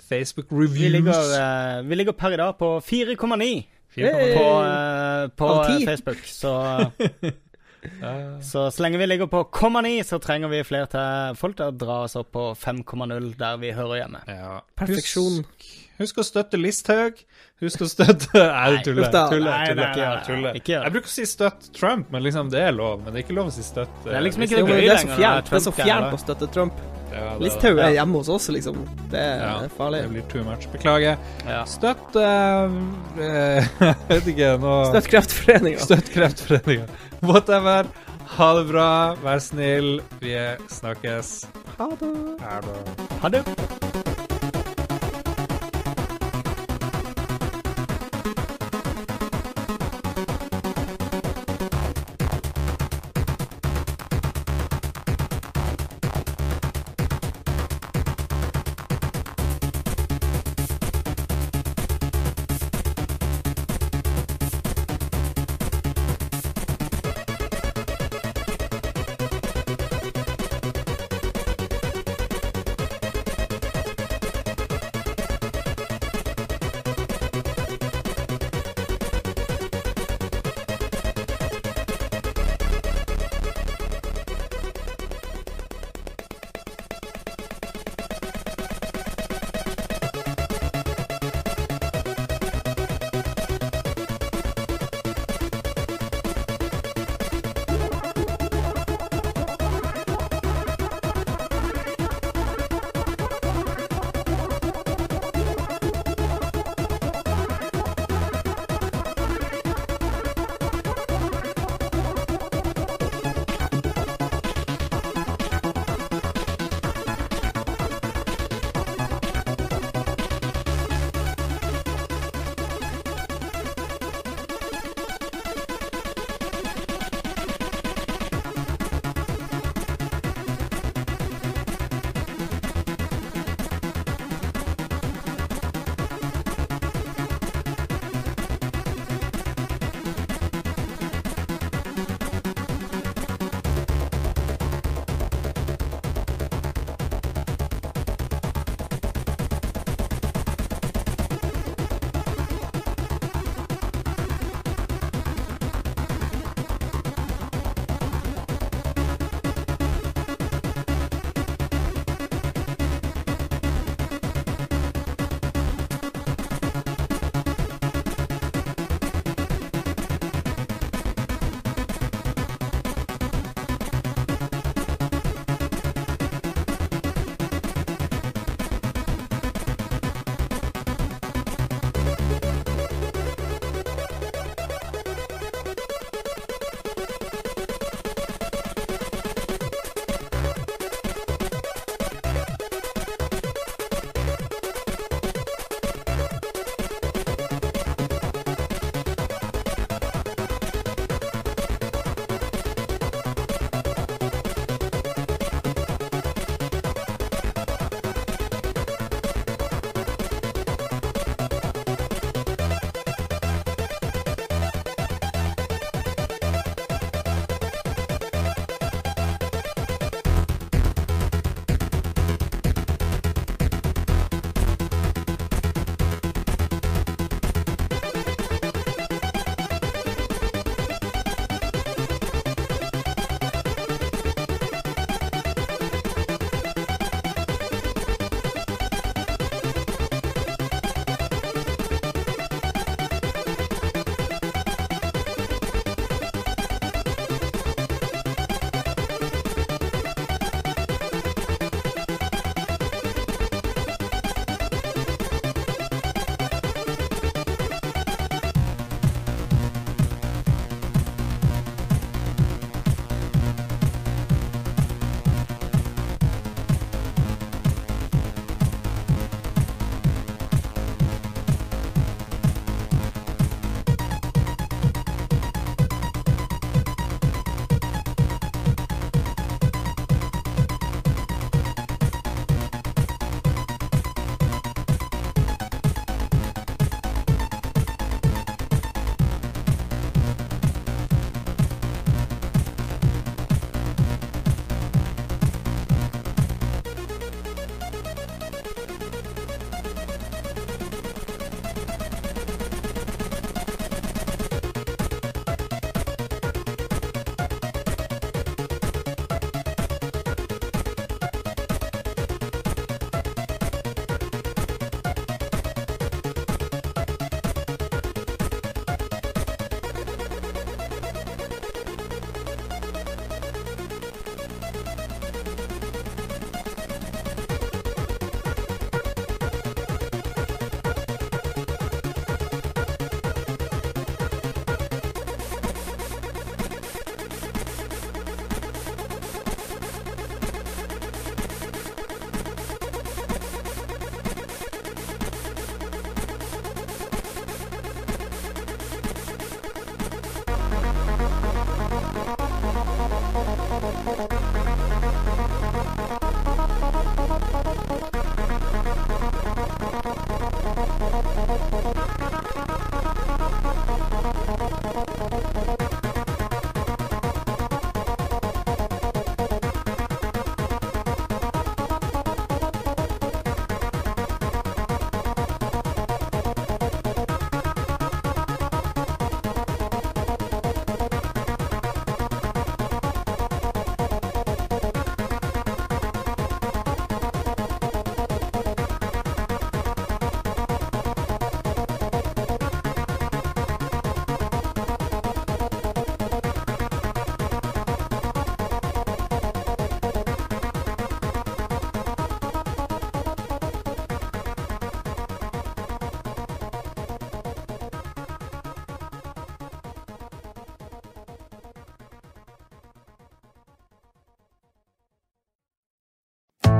Speaker 1: Facebook reviews.
Speaker 3: vi, ligger, uh, vi ligger per i dag på 4,9
Speaker 2: Hey.
Speaker 3: på, uh, på eh, Facebook. Så, (laughs) så så lenge vi ligger på komma 9, så trenger vi flere til folk til å dra oss opp på 5,0 der vi hører hjemme.
Speaker 1: ja.
Speaker 2: Perfeksjon.
Speaker 1: Husk, husk å støtte Listhaug. Husk å støtte (laughs) Nei, tuller. tuller. Jeg bruker å si støtt Trump, men liksom det er lov. Men det er ikke lov å si støtt
Speaker 3: Det er liksom ikke det
Speaker 2: det er så fjernt,
Speaker 3: det er
Speaker 2: så fjernt å støtte Trump.
Speaker 1: Ja,
Speaker 2: Listhaug er hjemme hos oss, liksom. Det er
Speaker 1: Ja,
Speaker 2: farlig.
Speaker 1: Det blir too much. Beklager.
Speaker 3: Ja.
Speaker 1: Støtt eh, eh, (laughs) Jeg vet ikke nå
Speaker 2: Støtt Kreftforeninga.
Speaker 1: Støtt Kreftforeninga. Whatever. Ha det bra. Vær snill. Vi snakkes.
Speaker 2: Ha det.
Speaker 1: Ha det.
Speaker 3: Ha det.